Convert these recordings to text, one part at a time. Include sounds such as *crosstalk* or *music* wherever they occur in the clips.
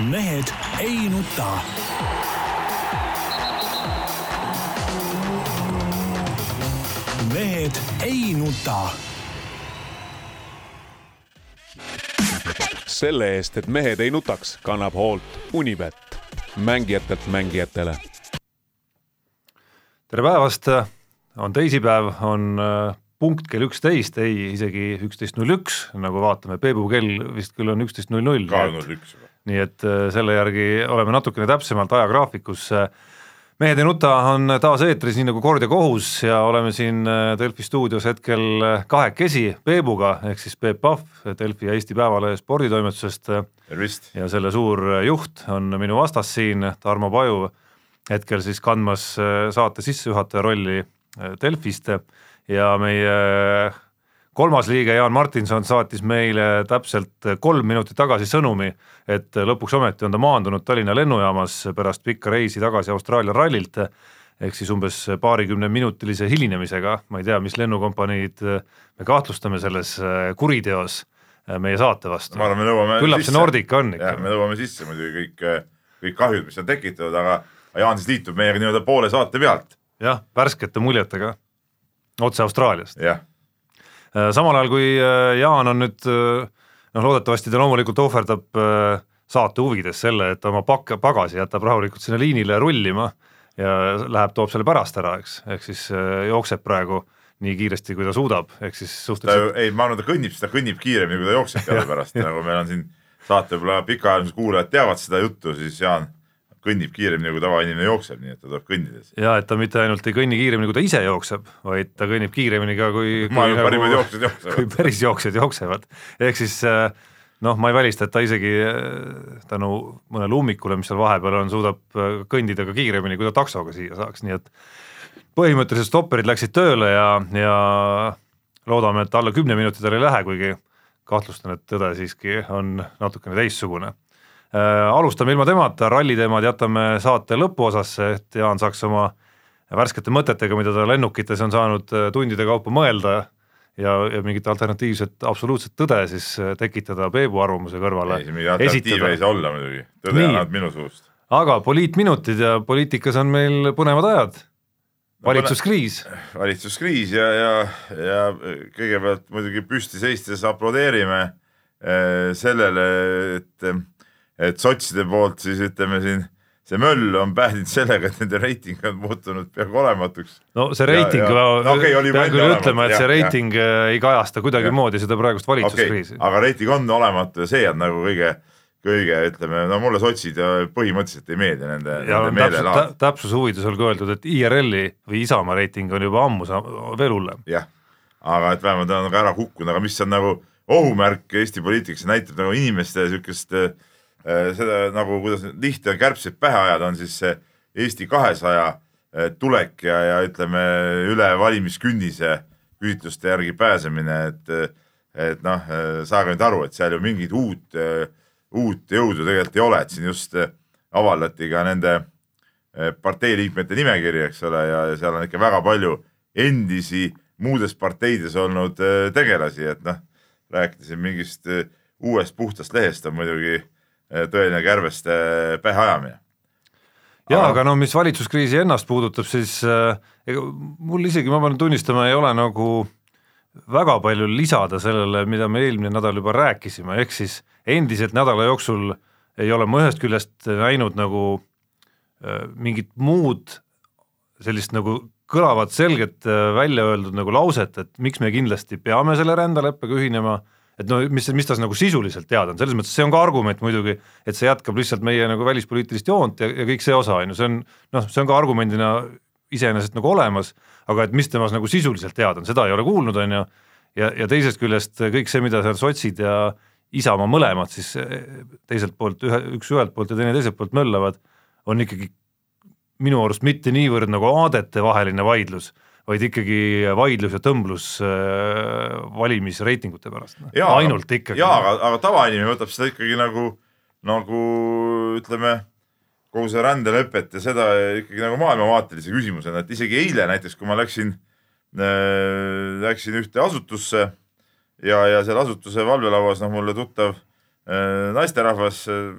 mehed ei nuta. mehed ei nuta. selle eest, et mehed ei nutaks, kannab hoolt Unibet, mängijatelt mängijatele. tere päevast, on teisipäev, on äh, punkt kell üksteist, ei isegi üksteist null üks, nagu vaatame, Peebu kell vist küll on üksteist null null. ka null üks nii et äh, selle järgi oleme natukene täpsemalt ajagraafikus. mehed ei nuta on taas eetris, nii nagu kord ja kohus ja oleme siin äh, Delfi stuudios hetkel äh, kahekesi Peebuga ehk siis Peep Pahv Delfi ja Eesti Päevalehe sporditoimetusest tervist. ja selle suur juht on minu vastas siin, Tarmo Paju, hetkel siis kandmas saate sissejuhataja rolli Delfist ja meie kolmas liige Jaan Martinson saatis meile täpselt kolm minutit tagasi sõnumi, et lõpuks ometi on ta maandunud Tallinna lennujaamas pärast pikka reisi tagasi Austraalia rallilt, ehk siis umbes paarikümneminutilise hilinemisega, ma ei tea, mis lennukompaniid me kahtlustame selles kuriteos meie saate vastu. küllap see Nordica on ikka. me nõuame sisse muidugi kõik, kõik kahjud, mis on tekitatud, aga Jaan siis liitub meiega nii-öelda poole saate pealt. jah, värskete muljetega, otse Austraaliast. jah. Samal ajal kui Jaan on nüüd noh, loodetavasti ta loomulikult ohverdab saate huvides selle, et oma pak-, pagasi jätab rahulikult sinna liinile rullima ja läheb, toob selle pärast ära, eks, ehk siis jookseb praegu nii kiiresti, kui ta suudab, ehk siis suhteliselt ei, ma arvan, ta kõnnib, ta kõnnib kiiremini, kui ta jookseb teadupärast *laughs* nagu meil on siin saate võib-olla pikaajalised kuulajad teavad seda juttu, siis Jaan kõnnib kiiremini, kui tavainimene jookseb, nii et ta tuleb kõndides. ja et ta mitte ainult ei kõnni kiiremini, kui ta ise jookseb, vaid ta kõnnib kiiremini ka, kui maailma parimad jooksjad jooksevad. kui päris jooksjad jooksevad, ehk siis noh, ma ei välista, et ta isegi tänu mõnele ummikule, mis seal vahepeal on, suudab kõndida ka kiiremini, kui ta taksoga siia saaks, nii et põhimõtteliselt stopperid läksid tööle ja, ja loodame, et alla kümne minuti tal ei lähe, kuigi kahtlustan, et tõde siiski on natukene teistsugune. Alustame ilma temata, ralliteemad jätame saate lõpuosasse, et Jaan saaks oma värskete mõtetega, mida ta lennukites on saanud tundide kaupa mõelda ja, ja mingit alternatiivset absoluutset tõde siis tekitada Peebu arvamuse kõrvale. ei, mingi alternatiiv ei saa olla muidugi, tõde ainult minu suust. aga poliitminutid ja poliitikas on meil põnevad ajad valitsuskriis valitsuskriis ja, ja, ja kõigepealt muidugi püsti seistes aplodeerime äh, sellele, et, et sotside poolt siis ütleme siin see möll on päädinud sellega, et nende reiting on muutunud peaaegu olematuks. no see reiting, no, okay, pean küll ütlema, et ja, see reiting ja. ei kajasta kuidagimoodi seda praegust valitsuskriisi okay,. aga reiting on olematu ja see on nagu kõige kõige ütleme, no mulle sotsid põhimõtteliselt ei meeldi nende, nende meelelaad. täpsuse huvides olgu öeldud, et IRL-i või Isamaa reiting on juba ammu veel hullem. jah, aga et vähemalt on nagu ära kukkunud, aga mis on nagu ohumärk Eesti poliitikas, näitab nagu inimeste niisugust äh, seda nagu, kuidas lihtne on kärbseid pähe ajada, on siis see Eesti kahesaja tulek ja, ja ütleme üle valimiskünnise küsitluste järgi pääsemine, et et noh, saage nüüd aru, et seal ju mingit uut äh, uut jõudu tegelikult ei ole, et siin just avaldati ka nende parteiliikmete nimekiri, eks ole, ja seal on ikka väga palju endisi muudes parteides olnud tegelasi, et noh, rääkida siin mingist uuest puhtast lehest on muidugi tõeline kärbeste pähe ajamine. ja aga no mis valitsuskriisi ennast puudutab, siis ega mul isegi, ma pean tunnistama, ei ole nagu väga palju lisada sellele, mida me eelmine nädal juba rääkisime, ehk siis endiselt nädala jooksul ei ole ma ühest küljest näinud nagu äh, mingit muud sellist nagu kõlavat selget äh, välja öeldud nagu lauset, et miks me kindlasti peame selle rändeleppega ühinema, et no mis, mis tas nagu sisuliselt teada on, selles mõttes see on ka argument muidugi, et see jätkab lihtsalt meie nagu välispoliitilist joont ja, ja kõik see osa on ju, see on noh, see on ka argumendina iseenesest nagu olemas, aga et mis temas nagu sisuliselt teada on, seda ei ole kuulnud, on ju, ja, ja teisest küljest kõik see, mida seal sotsid ja Isamaa mõlemad siis teiselt poolt ühe, üks ühelt poolt ja teine teiselt poolt möllavad, on ikkagi minu arust mitte niivõrd nagu aadetevaheline vaidlus, vaid ikkagi vaidlus ja tõmblus äh, valimisreitingute pärast, ainult ikkagi. jaa, aga, aga tavainimene võtab seda ikkagi nagu, nagu ütleme, kogu seda rändelepet ja seda ikkagi nagu maailmavaatelise küsimusena, et isegi eile näiteks, kui ma läksin äh,, läksin ühte asutusse ja, ja seal asutuse valvelauas noh, mulle tuttav äh, naisterahvas äh,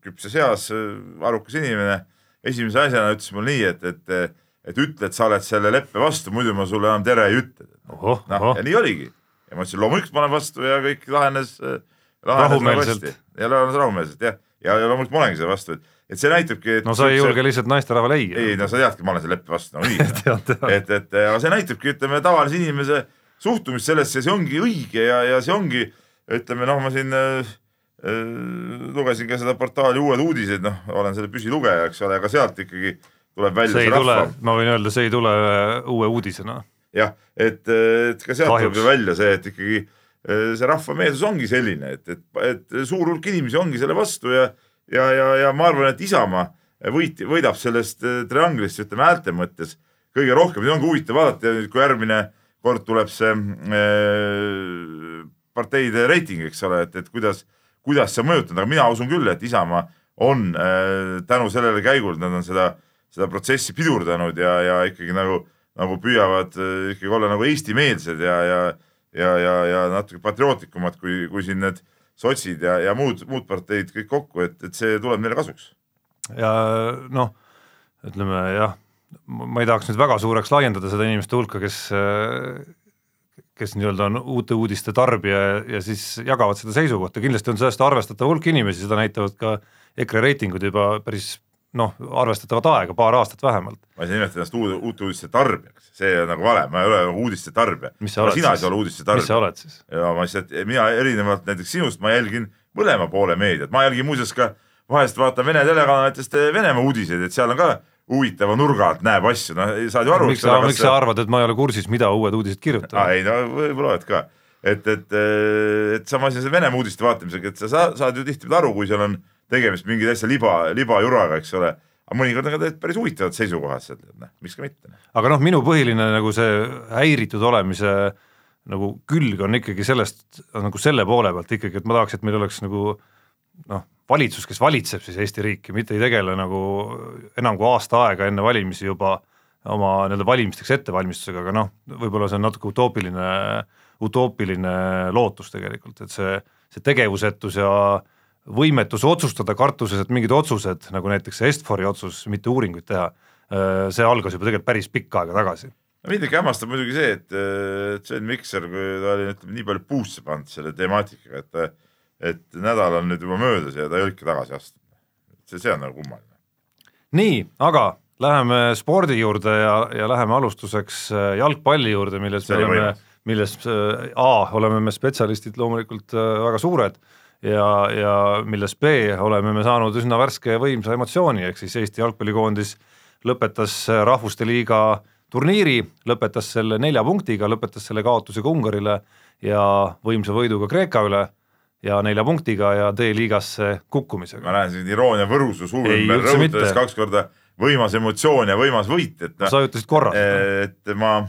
küpses eas arukas inimene, esimese asjana ütles mulle nii, et, et, et ütle, et sa oled selle leppe vastu, muidu ma sulle enam tere ei ütle. noh, ja nii oligi ja ma ütlesin loomulikult ma olen vastu ja kõik lahenes, lahenes rahumeelselt. ja lahenes rahumeelselt jah, ja, ja loomulikult ma olengi selle vastu, et, et see näitabki, et no sa ei julge lihtsalt naisterahvale ei. ei no sa teadki, ma olen selle leppe vastu nagunii no, *laughs* et, et aga see näitabki, ütleme tavalise inimese suhtumist sellesse, see ongi õige ja, ja see ongi, ütleme noh, ma siin äh, äh, lugesin ka seda portaali Uued uudised, noh, olen selle püsilugeja, eks ole, aga sealt ikkagi tuleb välja see, see rahva. ma võin öelda, see ei tule uue uudisena. Jah, et, et ka sealt tuleb ju välja see, et ikkagi eh, see rahvameelsus ongi selline, et, et, et suur hulk inimesi ongi selle vastu ja, ja, ja, ja ma arvan, et Isamaa võit, võidab sellest trianglist, ütleme häälte mõttes kõige rohkem, see ongi huvitav vaadata, kui järgmine kord tuleb see äh, parteide reiting, eks ole, et, et kuidas, kuidas see mõjutab, aga mina usun küll, et Isamaa on äh, tänu sellele käigule, nad on seda, seda protsessi pidurdanud ja, ja ikkagi nagu äh, nagu püüavad äh, ikkagi olla nagu eestimeelsed ja, ja, ja, ja, ja natuke patriootlikumad kui, kui siin need sotsid ja, ja muud, muud parteid kõik kokku, et, et see tuleb meile kasuks. ja noh, ütleme jah, ma ei tahaks nüüd väga suureks laiendada seda inimeste hulka, kes kes nii-öelda on uute uudiste tarbija ja, ja siis jagavad seda seisukohta, kindlasti on sellest arvestatav hulk inimesi, seda näitavad ka EKRE reitingud juba päris noh, arvestatavat aega, paar aastat vähemalt. ma ei saa nimetada ennast uude, uute uudiste tarbijaks, see on nagu vale, ma ei ole nagu uudiste tarbija. sina ei saa olla uudiste tarbija. mis sa oled siis? ja ma lihtsalt, mina erinevalt näiteks sinust, ma jälgin mõlema poole meediat, ma jälgin muuseas ka vahest vaatan Vene telekanalitest Venemaa uudiseid, et seal on ka huvitava nurga alt näeb asju, noh saad ju aru. miks sa, miks sa arvad, et ma ei ole kursis, mida uued uudised kirjutavad? ei no võib-olla oled ka, et, et, et sama asi on see Venemaa uudiste vaatamisega, et sa saad ju tihtipeale aru, kui seal on tegemist mingi täitsa liba, libajuraga, eks ole aga mõnikord on ka päris huvitavad seisukohad seal, noh, miks ka mitte. aga noh, minu põhiline nagu see häiritud olemise nagu külg on ikkagi sellest nagu selle poole pealt ikkagi, et ma tahaks, et meil oleks nagu noh, valitsus, kes valitseb siis Eesti riiki, mitte ei tegele nagu enam kui aasta aega enne valimisi juba oma nii-öelda valimisteks ettevalmistusega, aga noh, võib-olla see on natuke utoopiline, utoopiline lootus tegelikult, et see, see tegevusetus ja äh, võimetus otsustada kartuses, et mingid otsused, nagu näiteks see Est-Fori otsus mitte uuringuid teha, äh, see algas juba tegelikult päris pikka aega tagasi. ikka hämmastab muidugi see, et Sven Mikser, kui ta oli ütleme nii palju puusse pannud selle temaatikaga, et et nädal on nüüd juba möödas ja ta ei ikka tagasi astunud. see, see on nagu kummaline. nii, aga läheme spordi juurde ja, ja läheme alustuseks äh, jalgpalli juurde, milles me oleme, milles äh, A oleme me spetsialistid loomulikult väga suured ja, ja milles B oleme me saanud üsna värske ja võimsa emotsiooni, ehk siis Eesti jalgpallikoondis lõpetas Rahvuste Liiga turniiri, lõpetas selle nelja punktiga, lõpetas selle kaotusega Ungarile ja võimsa võiduga Kreeka üle ja nelja punktiga ja D-liigasse kukkumisega. ma näen siin iroonia Võru su suu ümber, rõhutades kaks korda võimas emotsioon ja võimas võit, et no, sa ütlesid korra. et ma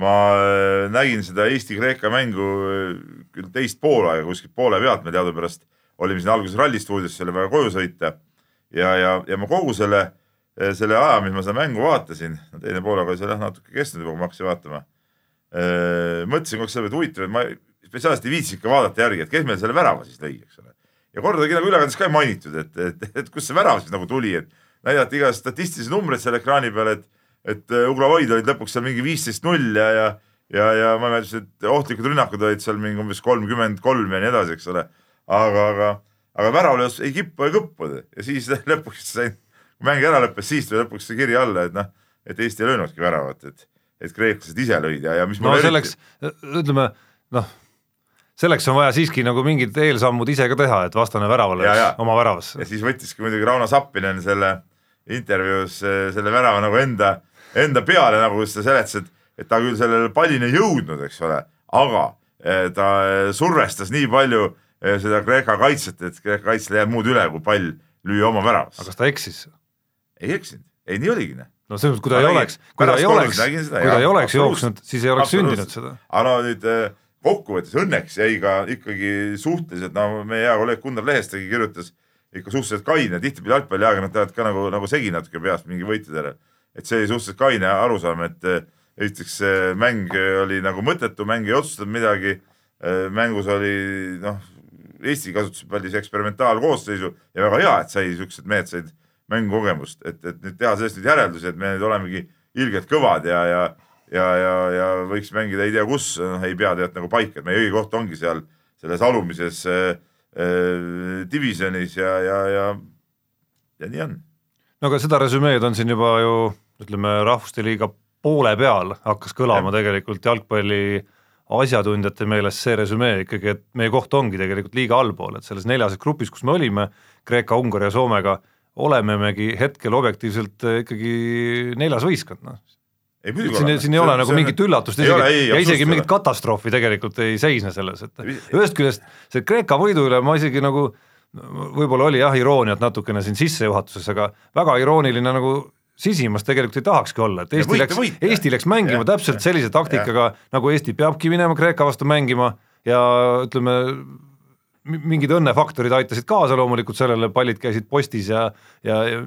ma äh, nägin seda Eesti-Kreeka mängu äh, küll teist poolaega kuskilt poole pealt, me teadupärast olime siin alguses ralli stuudios selle väga koju sõita ja, ja, ja ma kogu selle, äh, selle aja, mis ma seda mängu vaatasin, no teine poolaeg oli seal jah natuke kestnud juba, kui ma hakkasin vaatama. mõtlesin kogu aeg selle peale, et huvitav, et ma spetsiaalselt ei viitsinud ka vaadata järgi, et kes meil selle värava siis lõi, eks ole. ja kordagi nagu ülekandes ka ei mainitud, et, et, et kust see värav siis nagu tuli, et näidati igast statistilisi numbreid seal ekraani peal, et et äh, Uglavoid olid lõpuks seal mingi viisteist null ja, ja ja, ja ma imestasin, et ohtlikud rünnakud olid seal mingi umbes kolmkümmend kolm ja nii edasi, eks ole. aga, aga, aga väravlöös ei kippu ega kõppu ja siis *laughs* lõpuks sain, kui mäng ära lõppes, siis tuli lõpuks see kiri alla, et noh, et Eesti ei löönudki väravat, et, et kreeklased ise lõid ja, ja mis no selleks ütleme noh, selleks on vaja siiski nagu mingid eelsammud ise ka teha, et vastane värava lööks oma väravasse. ja siis võttiski muidugi Rauno Sappinen selle intervjuus äh, selle värava nagu enda enda peale, nagu sa seletasid, et ta küll sellele pallini ei jõudnud, eks ole, aga eh, ta eh, survestas nii palju eh, seda Kreeka kaitset, et Kreeka kaitsel ei jäänud muud üle, kui pall lüüa oma väravasse. aga kas ta eksis? ei eksinud, ei nii oligi. no selles mõttes, kui ta ei oleks, kui ta ei oleks, kui ta ei oleks jooksnud, siis ei oleks sündinud seda. aga no nüüd kokkuvõttes õnneks jäi ka ikkagi suhteliselt, no meie hea kolleeg Gunnar Lehestegi kirjutas ikka suhteliselt kaine, tihtipeale jalgpalliajakirjanikud teevad ka nagu, nagu segi natuke peast mingi võitjadele et see oli suhteliselt kaine arusaam, et eh, esiteks see mäng oli nagu mõttetu, mäng ei otsustanud midagi. Eh, mängus oli noh, Eesti kasutas palju eksperimentaalkoosseisu ja väga hea, et sai siuksed mehed said mängukogemust, et, et nüüd teha sellest nüüd järeldusi, et me nüüd olemegi ilgelt kõvad ja, ja ja, ja, ja võiks mängida ei tea kus, noh ei pea tegelikult nagu paika, et meie õige koht ongi seal selles alumises äh, äh, divisjonis ja, ja, ja, ja nii on. No aga seda resümeed on siin juba ju ütleme, Rahvuste Liiga poole peal hakkas kõlama ja. tegelikult jalgpalli asjatundjate meelest see resümee ikkagi, et meie koht ongi tegelikult liiga allpool, et selles neljases grupis, kus me olime, Kreeka, Ungari ja Soomega, olemegi hetkel objektiivselt ikkagi neljas võistkond, noh. Siin, siin ei ole nagu mingit üllatust isegi, ei, ja isegi mingit katastroofi tegelikult ei seisne selles, et ühest küljest see Kreeka võidu üle ma isegi nagu võib-olla oli jah, irooniat natukene siin sissejuhatuses, aga väga irooniline nagu sisimas tegelikult ei tahakski olla, et Eesti võite, läks, Eesti läks mängima ja, täpselt sellise taktikaga, nagu Eesti peabki minema Kreeka vastu mängima ja ütleme, mingid õnnefaktorid aitasid kaasa loomulikult sellele, pallid käisid postis ja ja, ja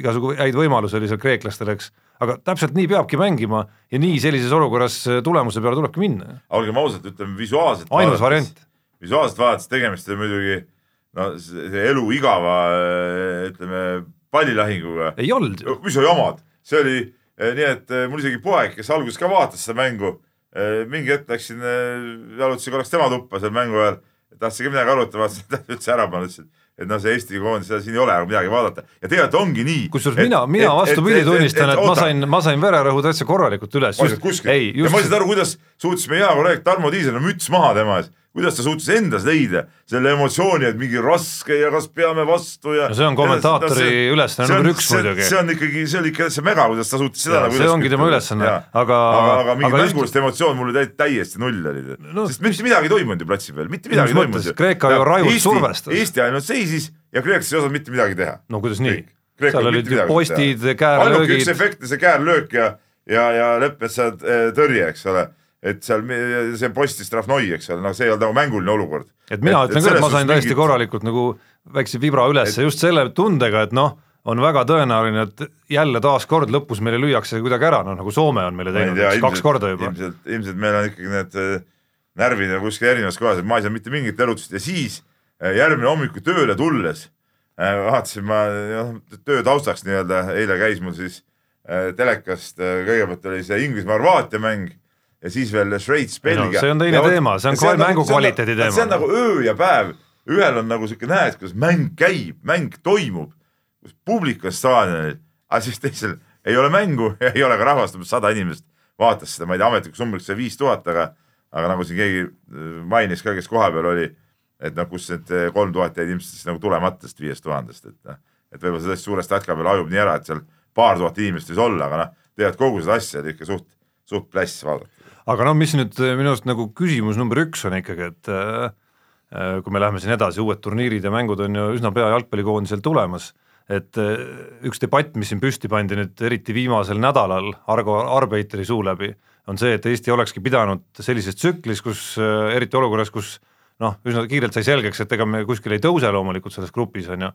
igasugu häid võimalusi oli seal kreeklastel, eks aga täpselt nii peabki mängima ja nii sellises olukorras tulemuse peale tulebki minna. olgem ausad, ütleme visuaalselt ainus variant. visuaalselt vaadates tegemist oli muidugi no see elu igava äh, ütleme pallilahinguga. ei olnud mis sa jamad, see oli äh, nii, et mul isegi poeg, kes alguses ka vaatas seda mängu, mingi hetk läksin, jalutasin korraks tema tuppa seal mängu ajal, tahtsin ka midagi arutada, vaatasin, et ta ütles ära, ma ütlesin et noh, see Eesti koondis, siin ei ole midagi vaadata ja tegelikult ongi nii. kusjuures mina, mina vastupidi tunnistan, et ma sain, ma sain vererõhu täitsa korralikult üles. ei, just. ja ma ei saanud aru, kuidas suutis meie hea kolleeg Tarmo Tiisler müts maha tema ees kuidas ta suutis endas leida selle emotsiooni, et mingi raske ja kas peame vastu ja no see on kommentaatori ülesanne number üks muidugi. see on ikkagi, see oli ikka see mega, kuidas ta suutis seda ja, nagu see ongi tema ülesanne, aga aga, aga mingi aga mängulist just... emotsioon mul oli täiesti null oli no,. sest mitte midagi ei toimunud ju platsi peal, mitte midagi ei toimunud. Kreeka ju rajult survestas. Eesti ainult seisis ja kreeklased ei osanud mitte midagi teha. no kuidas nii? seal olid ju postid, käärlöögid. ainuke üks efektne see käärlöök ja, ja, ja Leppmetsa eh, tõrje, eks ole et seal see postis Trahvnoi, eks ole, noh, see ei olnud nagu mänguline olukord. et mina et, ütlen küll, et ma sain täiesti mingit... korralikult nagu väikse vibra ülesse et... just selle tundega, et noh, on väga tõenäoline, et jälle taaskord lõpus meile lüüakse kuidagi ära, noh nagu Soome on meile teinud tea, ilmselt, kaks korda juba. ilmselt, ilmselt meil on ikkagi need äh, närvid nagu kuskil erinevas kohas, et ma ei saanud mitte mingit elutust ja siis äh, järgmine hommikul tööle tulles äh, vaatasin ma noh, töö taustaks nii-öelda, eile käis mul siis telekast, kõigepealt oli see Inglismaa-Horvaatia mäng ja siis veel Šveits, Belgia no,. see on teine ja teema, see on kohe mängu kvaliteedi teema. see on nagu öö ja päev, ühel on nagu siuke, näed, kuidas mäng käib, mäng toimub, kus publik on staadionil, aga siis teisel ei ole mängu *laughs* ja ei ole ka rahvast, umbes sada inimest vaatas seda, ma ei tea, ametlikuks numbriks sai viis tuhat, aga, aga nagu siin keegi äh, mainis ka, kes kohapeal oli, et noh, kus need äh, kolm tuhat jäid ilmselt siis nagu tulemata sellest viiest tuhandest, et noh, et võib-olla see tõesti suure statka peal hajub nii ära, et seal paar tuhat inimest võis olla, aga noh, tegelikult kogu seda asja oli ikka suht, suht pläss vaadata aga no mis nüüd äh, minu arust nagu küsimus number üks on ikkagi, et äh, äh, kui me läheme siin edasi, uued turniirid ja mängud on ju üsna pea jalgpallikoondisel tulemas, et üks debatt, mis siin püsti pandi nüüd eriti viimasel nädalal Argo Arbeiteri suu läbi, on see, et Eesti olekski pidanud sellises tsüklis, kus eriti olukorras, kus noh, üsna kiirelt sai selgeks, et ega me kuskil ei tõuse loomulikult selles grupis, on ju,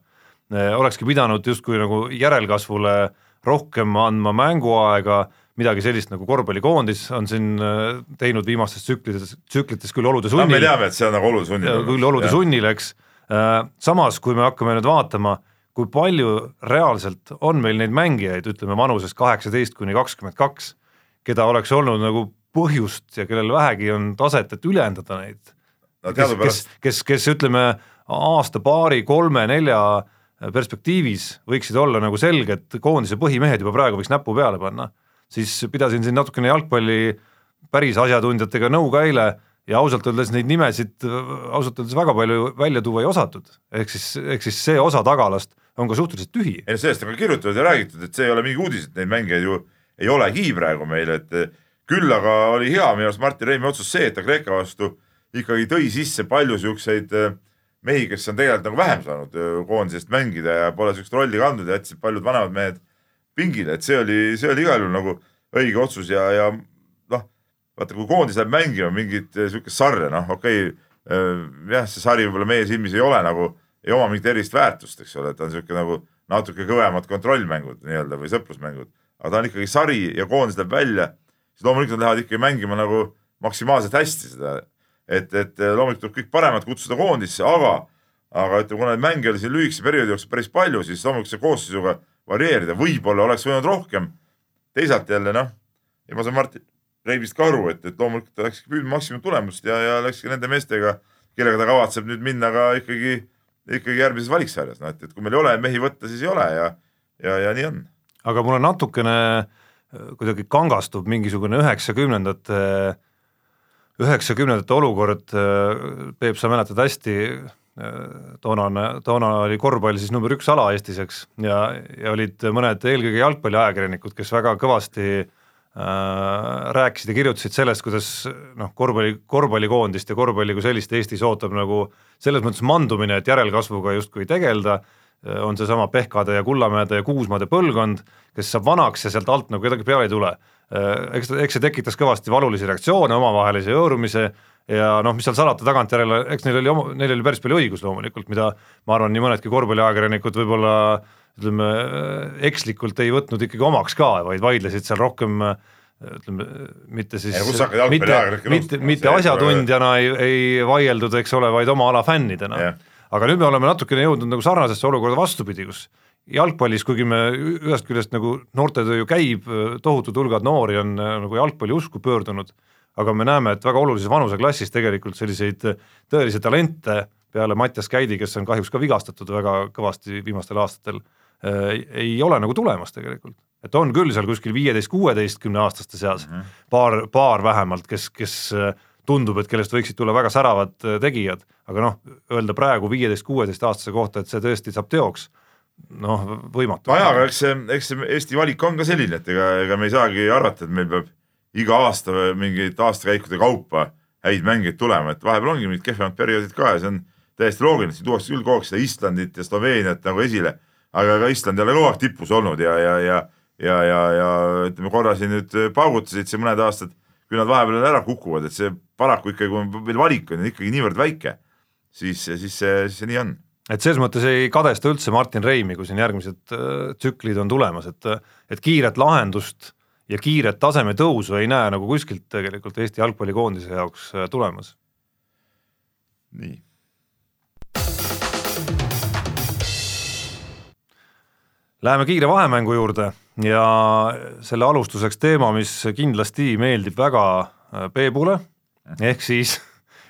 olekski pidanud justkui nagu järelkasvule rohkem andma mänguaega midagi sellist nagu korvpallikoondis on siin äh, teinud viimastes tsüklites, tsüklites küll olude sunnil no,. me teame, et see on nagu olude sunnil. küll olude ja. sunnil, eks. Äh, samas, kui me hakkame nüüd vaatama, kui palju reaalselt on meil neid mängijaid, ütleme vanuses kaheksateist kuni kakskümmend kaks, keda oleks olnud nagu põhjust ja kellel vähegi on taset, et ülendada neid no,. kes, kes, kes, kes ütleme aasta, paari, kolme, nelja perspektiivis võiksid olla nagu selged koondise põhimehed juba praegu võiks näpu peale panna siis pidasin siin natukene jalgpalli päris asjatundjatega nõu ka eile ja ausalt öeldes neid nimesid ausalt öeldes väga palju välja tuua ei osatud, ehk siis, ehk siis see osa tagalast on ka suhteliselt tühi. ei no sellest on ka kirjutatud ja räägitud, et see ei ole mingi uudis, et neid mängijaid ju ei olegi praegu meil, et küll aga oli hea minu arust Martin Reimi otsus see, et ta Kreeka vastu ikkagi tõi sisse palju siukseid äh, mehi, kes on tegelikult nagu vähem saanud äh, koondisest mängida ja pole siukest rolli kandnud ja jätsid paljud vanemad mehed pingile, et see oli, see oli igal juhul nagu õige otsus ja, ja noh, vaata, kui koondis läheb mängima mingit eh, sihukest sarja, noh, okei okay,, eh, jah, see sari võib-olla meie silmis ei ole nagu, ei oma mingit erilist väärtust, eks ole, et ta on sihuke nagu natuke kõvemad kontrollmängud nii-öelda või sõprusmängud, aga ta on ikkagi sari ja koondis läheb välja, siis loomulikult nad lähevad ikkagi mängima nagu maksimaalselt hästi seda. Et, et loomulikult tuleb kõik paremad kutsuda koondisse, aga, aga ütleme, kuna neid mänge oli siin lühikese perioodi jooksul päris palju, siis loomulikult see koosseisuga varieerida, võib-olla oleks võinud rohkem. teisalt jälle noh, ja ma saan Martin Reibist ka aru, et, et loomulikult ta läkski püüdma maksimumtulemust ja, ja läkski nende meestega, kellega ta kavatseb nüüd minna ka ikkagi, ikkagi järgmises valiksarjas, noh et, et kui meil ei ole mehi võtta, siis ei ole ja, ja, ja nii on. aga mulle natukene kuidagi kangastub mingisugune üheksakümnendate, üheksakümnendate olukord, Peep, sa mäletad hästi, toonane, toona oli korvpall siis number üks ala Eestis, eks, ja, ja olid mõned eelkõige jalgpalliajakirjanikud, kes väga kõvasti äh, rääkisid ja kirjutasid sellest, kuidas noh, korvpalli, korvpallikoondist ja korvpalli kui sellist Eestis ootab nagu selles mõttes mandumine, et järelkasvuga justkui tegeleda on seesama Pehkade ja Kullamäede ja Kuusmaade põlvkond, kes saab vanaks ja sealt alt nagu kedagi peale ei tule. Äh, eks, eks see tekitas kõvasti valulisi reaktsioone, omavahelise hõõrumise ja noh, mis seal salata, tagantjärele, eks neil oli oma, neil oli päris palju õigus loomulikult, mida ma arvan, nii mõnedki korvpalliajakirjanikud võib-olla ütleme, ekslikult ei võtnud ikkagi omaks ka, vaid vaidlesid seal rohkem ütleme, mitte siis, mitte, mitte, mitte asjatundjana ei, ei vaieldud, eks ole, vaid oma ala fännidena. Yeah aga nüüd me oleme natukene jõudnud nagu sarnasesse olukorda vastupidi, kus jalgpallis, kuigi me ühest küljest nagu noortetöö ju käib, tohutud hulgad noori on äh, nagu jalgpalli usku pöördunud, aga me näeme, et väga olulises vanuseklassis tegelikult selliseid tõelisi talente peale Mattias Käidi, kes on kahjuks ka vigastatud väga kõvasti viimastel aastatel, äh, ei ole nagu tulemas tegelikult. et on küll seal kuskil viieteist-kuueteistkümne aastaste seas mm -hmm. paar, paar vähemalt, kes, kes äh, tundub, et kellest võiksid tulla väga säravad äh, tegijad, aga noh, öelda praegu viieteist-kuueteistaastase kohta, et see tõesti saab teoks, noh, võimatu. nojah, aga eks see, eks see Eesti valik on ka selline, et ega, ega me ei saagi arvata, et meil peab iga aasta mingite aastakäikude kaupa häid mängijaid tulema, et vahepeal ongi mingid kehvemad perioodid ka ja see on täiesti loogiline, siin tuuakse küll kogu aeg seda Islandit ja Sloveeniat nagu esile, aga ka Island ei ole kogu aeg tipus olnud ja, ja, ja ja, ja, ja ütleme korra siin nüüd paugutasid siin mõned aastad kui nad vahepeal ära kukuvad, et see paraku ikkagi, kui meil valik on ikkagi niivõrd väike, siis, siis see, siis see nii on. Et selles mõttes ei kadesta üldse Martin Reimi, kui siin järgmised äh, tsüklid on tulemas, et, et kiiret lahendust ja kiiret taseme tõusu ei näe nagu kuskilt tegelikult Eesti jalgpallikoondise jaoks äh, tulemas. nii. Läheme kiire vahemängu juurde ja selle alustuseks teema, mis kindlasti meeldib väga äh, Peebule, ehk siis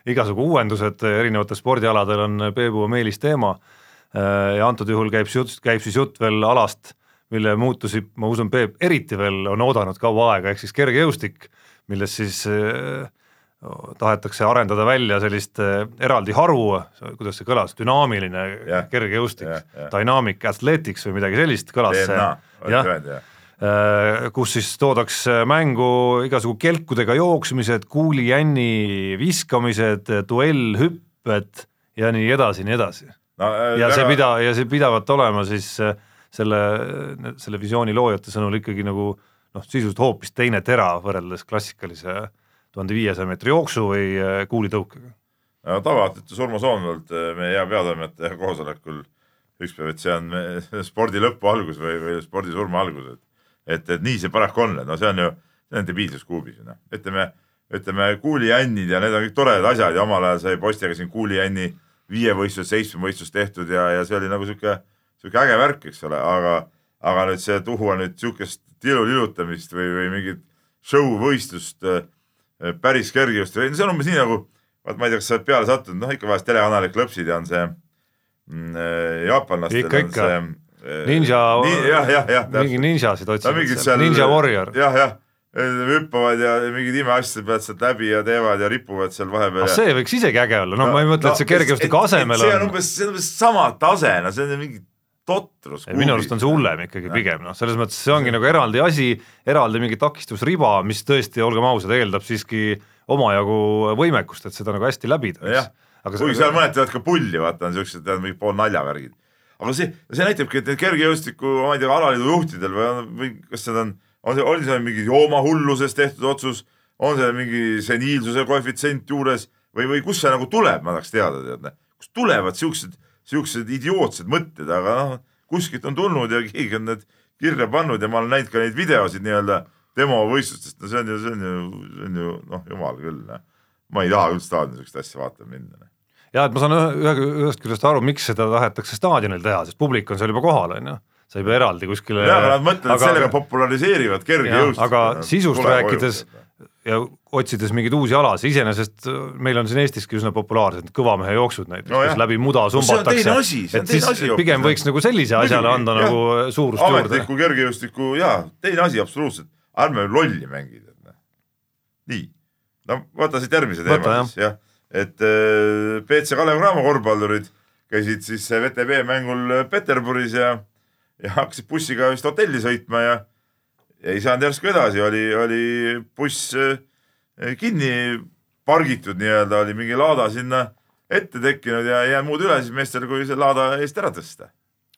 igasugu uuendused erinevatel spordialadel on Peebu meelisteema äh, ja antud juhul käib jutt, käib siis jutt veel alast, mille muutusi, ma usun, Peep eriti veel on oodanud kaua aega, ehk siis kergejõustik, milles siis tahetakse arendada välja sellist eraldi haru, kuidas see kõlas, dünaamiline yeah. kergejõustik yeah,, yeah. dynamic athletics või midagi sellist kõlas see jah, kus siis toodakse mängu igasugu kelkudega jooksmised, kuulijänni viskamised, duellhüpped ja nii edasi, nii edasi no,. Äh, ja see pida-, ja see pidavat olema siis äh, selle, selle visiooni loojate sõnul ikkagi nagu noh, sisuliselt hoopis teine tera võrreldes klassikalise tuhande viiesaja meetri jooksu või kuulitõukega. no tavaatletu Urmo Soonvald, meie hea peatoimetaja koosolekul ükspäev, et see on spordi lõpu algus või, või spordi surma algus, et et, et nii see paraku on, et no see on ju, see on debiilsuskuubis ju noh, ütleme, ütleme kuulijännid ja need on kõik toredad asjad ja omal ajal sai poistega siin kuulijänni viievõistlus, seitsmevõistlus tehtud ja, ja see oli nagu sihuke, sihuke äge värk, eks ole, aga, aga nüüd see tuua nüüd sihukest tilulilutamist või, või mingit show võistlust äh, päris kergejõust, see on umbes nii nagu, vaat ma ei tea, kas sa oled peale sattunud, noh ikka vahest telekanali klõpsid ja on see Mm, äh, jaapanlastel on see Ninja nii,, jah, jah, jah. mingi ninjasid otsivad Ninja Warrior. jah, jah, hüppavad ja mingid imeasjad peavad sealt läbi ja teevad ja ripuvad seal vahepeal. ah see võiks isegi äge olla, no, ma ei mõtle no,, et see kergejõustiku asemel on. see on umbes, see on umbes sama tase, no see on mingi totrus. minu arust on see hullem ikkagi ja. pigem noh, selles mõttes see ongi nagu eraldi asi, eraldi mingi takistusriba, mis tõesti, olgem ausad, eeldab siiski omajagu võimekust, et seda nagu hästi läbida, kuigi seal mõned teevad ka pulli, vaata on siuksed, tead mingid pool naljavärgid. Aga see, see näitabki, et need kergejõustiku, ma ei tea, alaliidu juhtidel või, või kas need on, on see, oli see mingi joomahulluses tehtud otsus, on see mingi seniilsuse koefitsient juures? Või, või kust see nagu tuleb, ma tahaks teada, tead, kust tulevad siuksed, siuksed idiootsed mõtted, aga noh, kuskilt on tulnud ja keegi on need kirja pannud ja ma olen näinud ka neid videosid nii-öelda demo võistlustest, no see on ju, see on ju, see on ju noh, jumal küll, ma ei taha küll staadioni niisugust asja vaatama minna ja et ma saan ühe, ühe, ühest küljest aru, miks seda tahetakse staadionil teha, sest publik on seal juba kohal, on ju sa ei pea eraldi kuskile. jaa, aga nad mõtlevad, et sellega populariseerivad kergejõustust. aga sisust rääkides ja otsides mingeid uusi alasid, iseenesest meil on siin Eestiski üsna populaarsed kõva mehe jooksud näiteks no, kus läbi muda sumbatakse, et siis asi, pigem hoopis, võiks nagu sellise asjale anda jah, nagu suurust juurde. ametliku kergejõustiku jaa, teine asi absoluutselt, ärme lolli mängida. nii, no võta siit järgmise teema siis jah, et äh, BC Kalev Cramo korvpallurid käisid siis VTB mängul Peterburis ja ja hakkasid bussiga vist hotelli sõitma ja, ja ei saanud järsku edasi, oli, oli buss eh, kinni pargitud nii-öelda, oli mingi laada sinna ette tekkinud ja ei jäänud muud üle siis meestel, kui see laada eest ära tõsta.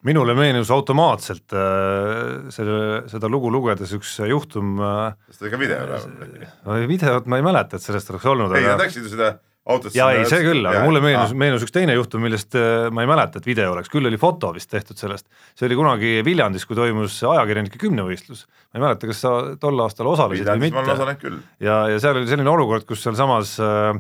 minule meenus automaatselt äh, selle, seda lugu lugedes üks juhtum äh,. kas ta ikka video peal? videot ma ei mäleta, et sellest oleks olnud. ei aga..., nad läksid ju seda autosse. jaa, ei see küll, aga mulle meenus, meenus üks teine juhtum, millest äh, ma ei mäleta, et video oleks, küll oli foto vist tehtud sellest. see oli kunagi Viljandis, kui toimus ajakirjanike kümnevõistlus. ma ei mäleta, kas sa tol aastal osalesid Viljandis või mitte. ja, ja seal oli selline olukord, kus sealsamas äh,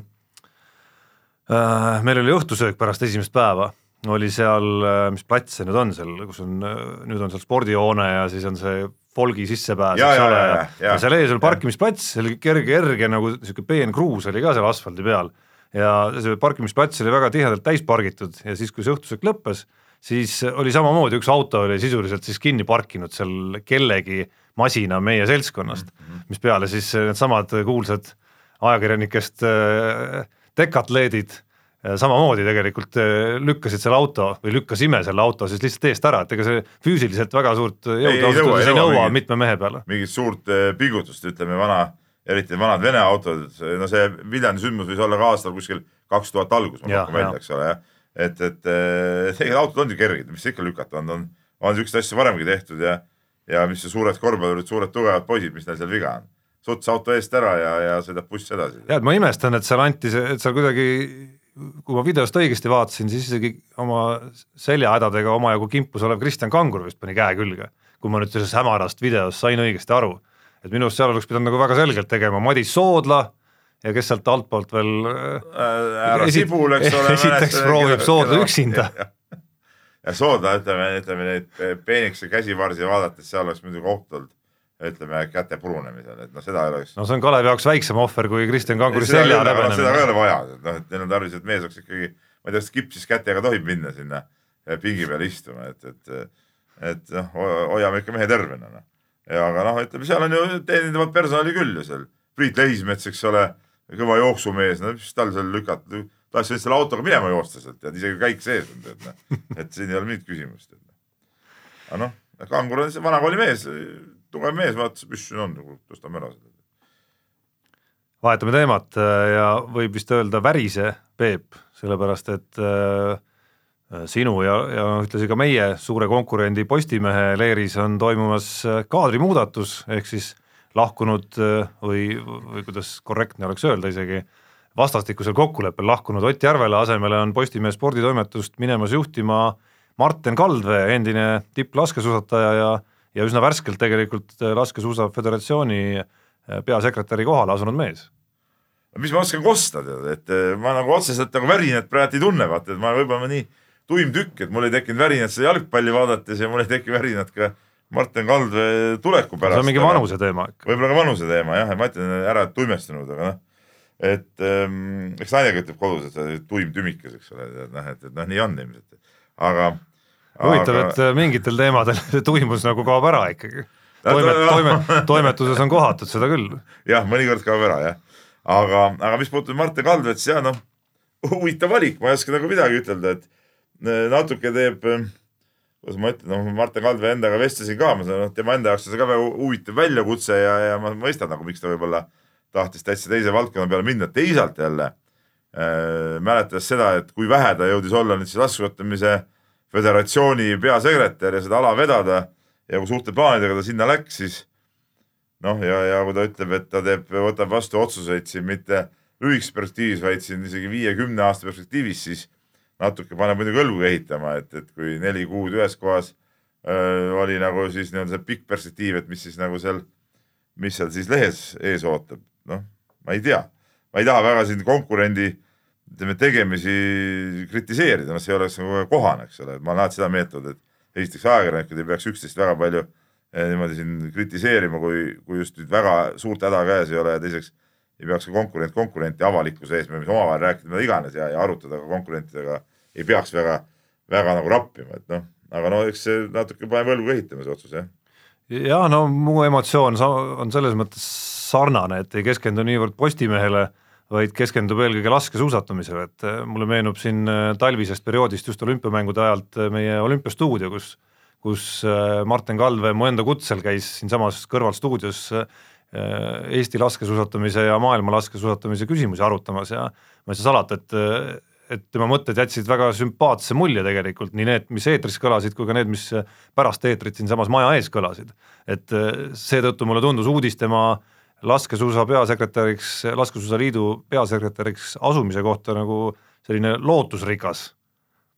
äh, meil oli õhtusöök pärast esimest päeva, oli seal, äh, mis plats see nüüd on seal, kus on, nüüd on seal spordihoone ja siis on see Folgi sissepääs, eks ole, ja, ja, ja seal ees oli parkimisplats, see oli kerge, kerge nagu niisugune peenkruus oli ka seal asfaldi peal ja see parkimisplats oli väga tihedalt täis pargitud ja siis, kui see õhtusöök lõppes, siis oli samamoodi, üks auto oli sisuliselt siis kinni parkinud seal kellegi masina meie seltskonnast mm, -hmm. mispeale siis needsamad kuulsad ajakirjanikest äh, dekatleedid äh, samamoodi tegelikult äh, lükkasid selle auto või lükkasime selle auto siis lihtsalt eest ära, et ega see füüsiliselt väga suurt jõudu ei nõua mitme mehe peale. mingit suurt pingutust, ütleme vana eriti vanad Vene autod, no see Viljandi sündmus võis olla ka aastal kuskil kaks tuhat algus, ma pakun välja, eks ole, jah. et, et tegelikult autod on ju kerged, mis ikka lükata on, on, on siukseid asju varemgi tehtud ja, ja mis see suured korvpallurid, suured tugevad poisid, mis neil seal viga on. suts auto eest ära ja, ja sõidab buss edasi. et ma imestan, et seal anti see, et seal kuidagi kui ma videost õigesti vaatasin, siis isegi oma seljahädadega omajagu kimpus olev Kristjan Kangur vist pani käe külge, kui ma nüüd sellest hämarast videost sain õigesti aru et minu arust seal oleks pidanud nagu väga selgelt tegema Madis Soodla ja kes sealt altpoolt veel äh, härra Sibul, eks ole. esiteks proovib Soodla üksinda. *laughs* ja Soodla, ütleme, ütleme neid peenikese käsivarsi vaadates, seal oleks muidugi oht olnud ütleme käte purunemisel, et noh, seda ei oleks. no see on Kalevi jaoks väiksem ohver kui Kristjan Kanguri selja rebenemine. seda ka ei ole vaja, et noh, et neil on tarvis, et mees oleks ikkagi, ma ei tea, kas kipsis kätega tohib minna sinna pingi peale istuma, et, et, et noh, hoiame ikka mehe tervena noh aga noh, ütleme seal on ju teenindavat personali küll ju seal. Priit Lehismets, eks ole, kõva jooksumees, no mis tal seal lükata, tahaks lihtsalt selle autoga minema joosta sealt, tead isegi käik sees on, tead noh. *laughs* et siin ei ole mingit küsimust. Noh. aga noh, Kangur on see vanakooli mees, tugev mees, vaatas, mis siin on, tõstame ära seda. vahetame teemat äh, ja võib vist öelda värise Peep, sellepärast et Äh, sinu ja, ja ühtlasi ka meie suure konkurendi Postimehe leeris on toimumas äh, kaadrimuudatus, ehk siis lahkunud äh, või, või kuidas korrektne oleks öelda isegi, vastastikusel kokkuleppel lahkunud Ott Järvela asemele on Postimehe sporditoimetust minemas juhtima Marten Kaldvee, endine tipplaskesuusataja ja, ja üsna värskelt tegelikult Laskesuusa Föderatsiooni peasekretäri kohale asunud mees. Mis ma oskan kosta, tead, et ma nagu otseselt nagu värinat praegu ei tunne, vaata, et ma võib-olla nii tuim tükk, et mul ei tekkinud värinat seda jalgpalli vaadates ja mul ei tekkinud värinat ka Martin Kaldvee tuleku pärast. see on mingi vanuse teema ikka. võib-olla ka vanuse teema jah, ma ütlen ära, et tuimestunud, aga noh, et ähm, eks nainegi ütleb kodus, et sa oled tuim tümikas, eks ole, et noh, et, et noh, nii on ilmselt, aga. huvitav aga..., et mingitel teemadel *laughs* see tuimus nagu kaob ära ikkagi. toimet-, toimet-, toimetuses on kohatud, seda küll. jah, mõnikord kaob ära jah, aga, aga mis puutub Martin Kaldveet, siis jah, noh, huvitav valik, ma ei oska nagu midagi ütelda, et natuke teeb, kuidas ma ütlen, noh, Martin Kaldvee endaga vestlesin ka, ma saan, noh, tema enda jaoks on see ka väga huvitav väljakutse ja, ja ma mõistan nagu, miks ta võib-olla tahtis täitsa teise valdkonna peale minna, teisalt jälle äh, mäletades seda, et kui vähe ta jõudis olla nüüd siis laskesuusatamise föderatsiooni peasekretär ja seda ala vedada ja kui suurte plaanidega ta sinna läks, siis noh, ja, ja kui ta ütleb, et ta teeb, võtab vastu otsuseid siin mitte lühikeses perspektiivis, vaid siin isegi viie-kümne aasta perspektiivis, siis natuke paneb muidugi õlgu ehitama, et, et kui neli kuud ühes kohas öö, oli nagu siis nii-öelda see pikk perspektiiv, et mis siis nagu seal, mis seal siis lehes ees ootab, noh, ma ei tea. ma ei taha väga siin konkurendi ütleme tegemisi kritiseerida, noh, see oleks nagu kohane, eks ole, et ma olen alati seda meelt olnud, et esiteks ajakirjanikud ei peaks üksteist väga palju eh, niimoodi siin kritiseerima, kui, kui just nüüd väga suurt häda käes ei ole ja teiseks ei peaks ka konkurent konkurenti avalikkuse ees, me võime omavahel rääkida mida iganes ja, ja arutada ka konkurentidega, ei peaks väga, väga nagu rappima, et noh, aga no eks see natuke paneb õlgu ehitama, see otsus jah. ja no mu emotsioon on selles mõttes sarnane, et ei keskendu niivõrd Postimehele, vaid keskendub eelkõige laskesuusatamisele, et äh, mulle meenub siin äh, talvisest perioodist just olümpiamängude ajalt äh, meie olümpiastuudio, kus kus Martin Kalve mu enda kutsel käis siinsamas kõrvalstuudios Eesti laskesuusatamise ja maailma laskesuusatamise küsimusi arutamas ja ma ei saa salata, et et tema mõtted jätsid väga sümpaatse mulje tegelikult, nii need, mis eetris kõlasid, kui ka need, mis pärast eetrit siinsamas maja ees kõlasid. et seetõttu mulle tundus uudis tema äh, laskesuusa peasekretäriks, laskesuusaliidu peasekretäriks asumise kohta nagu selline lootusrikas.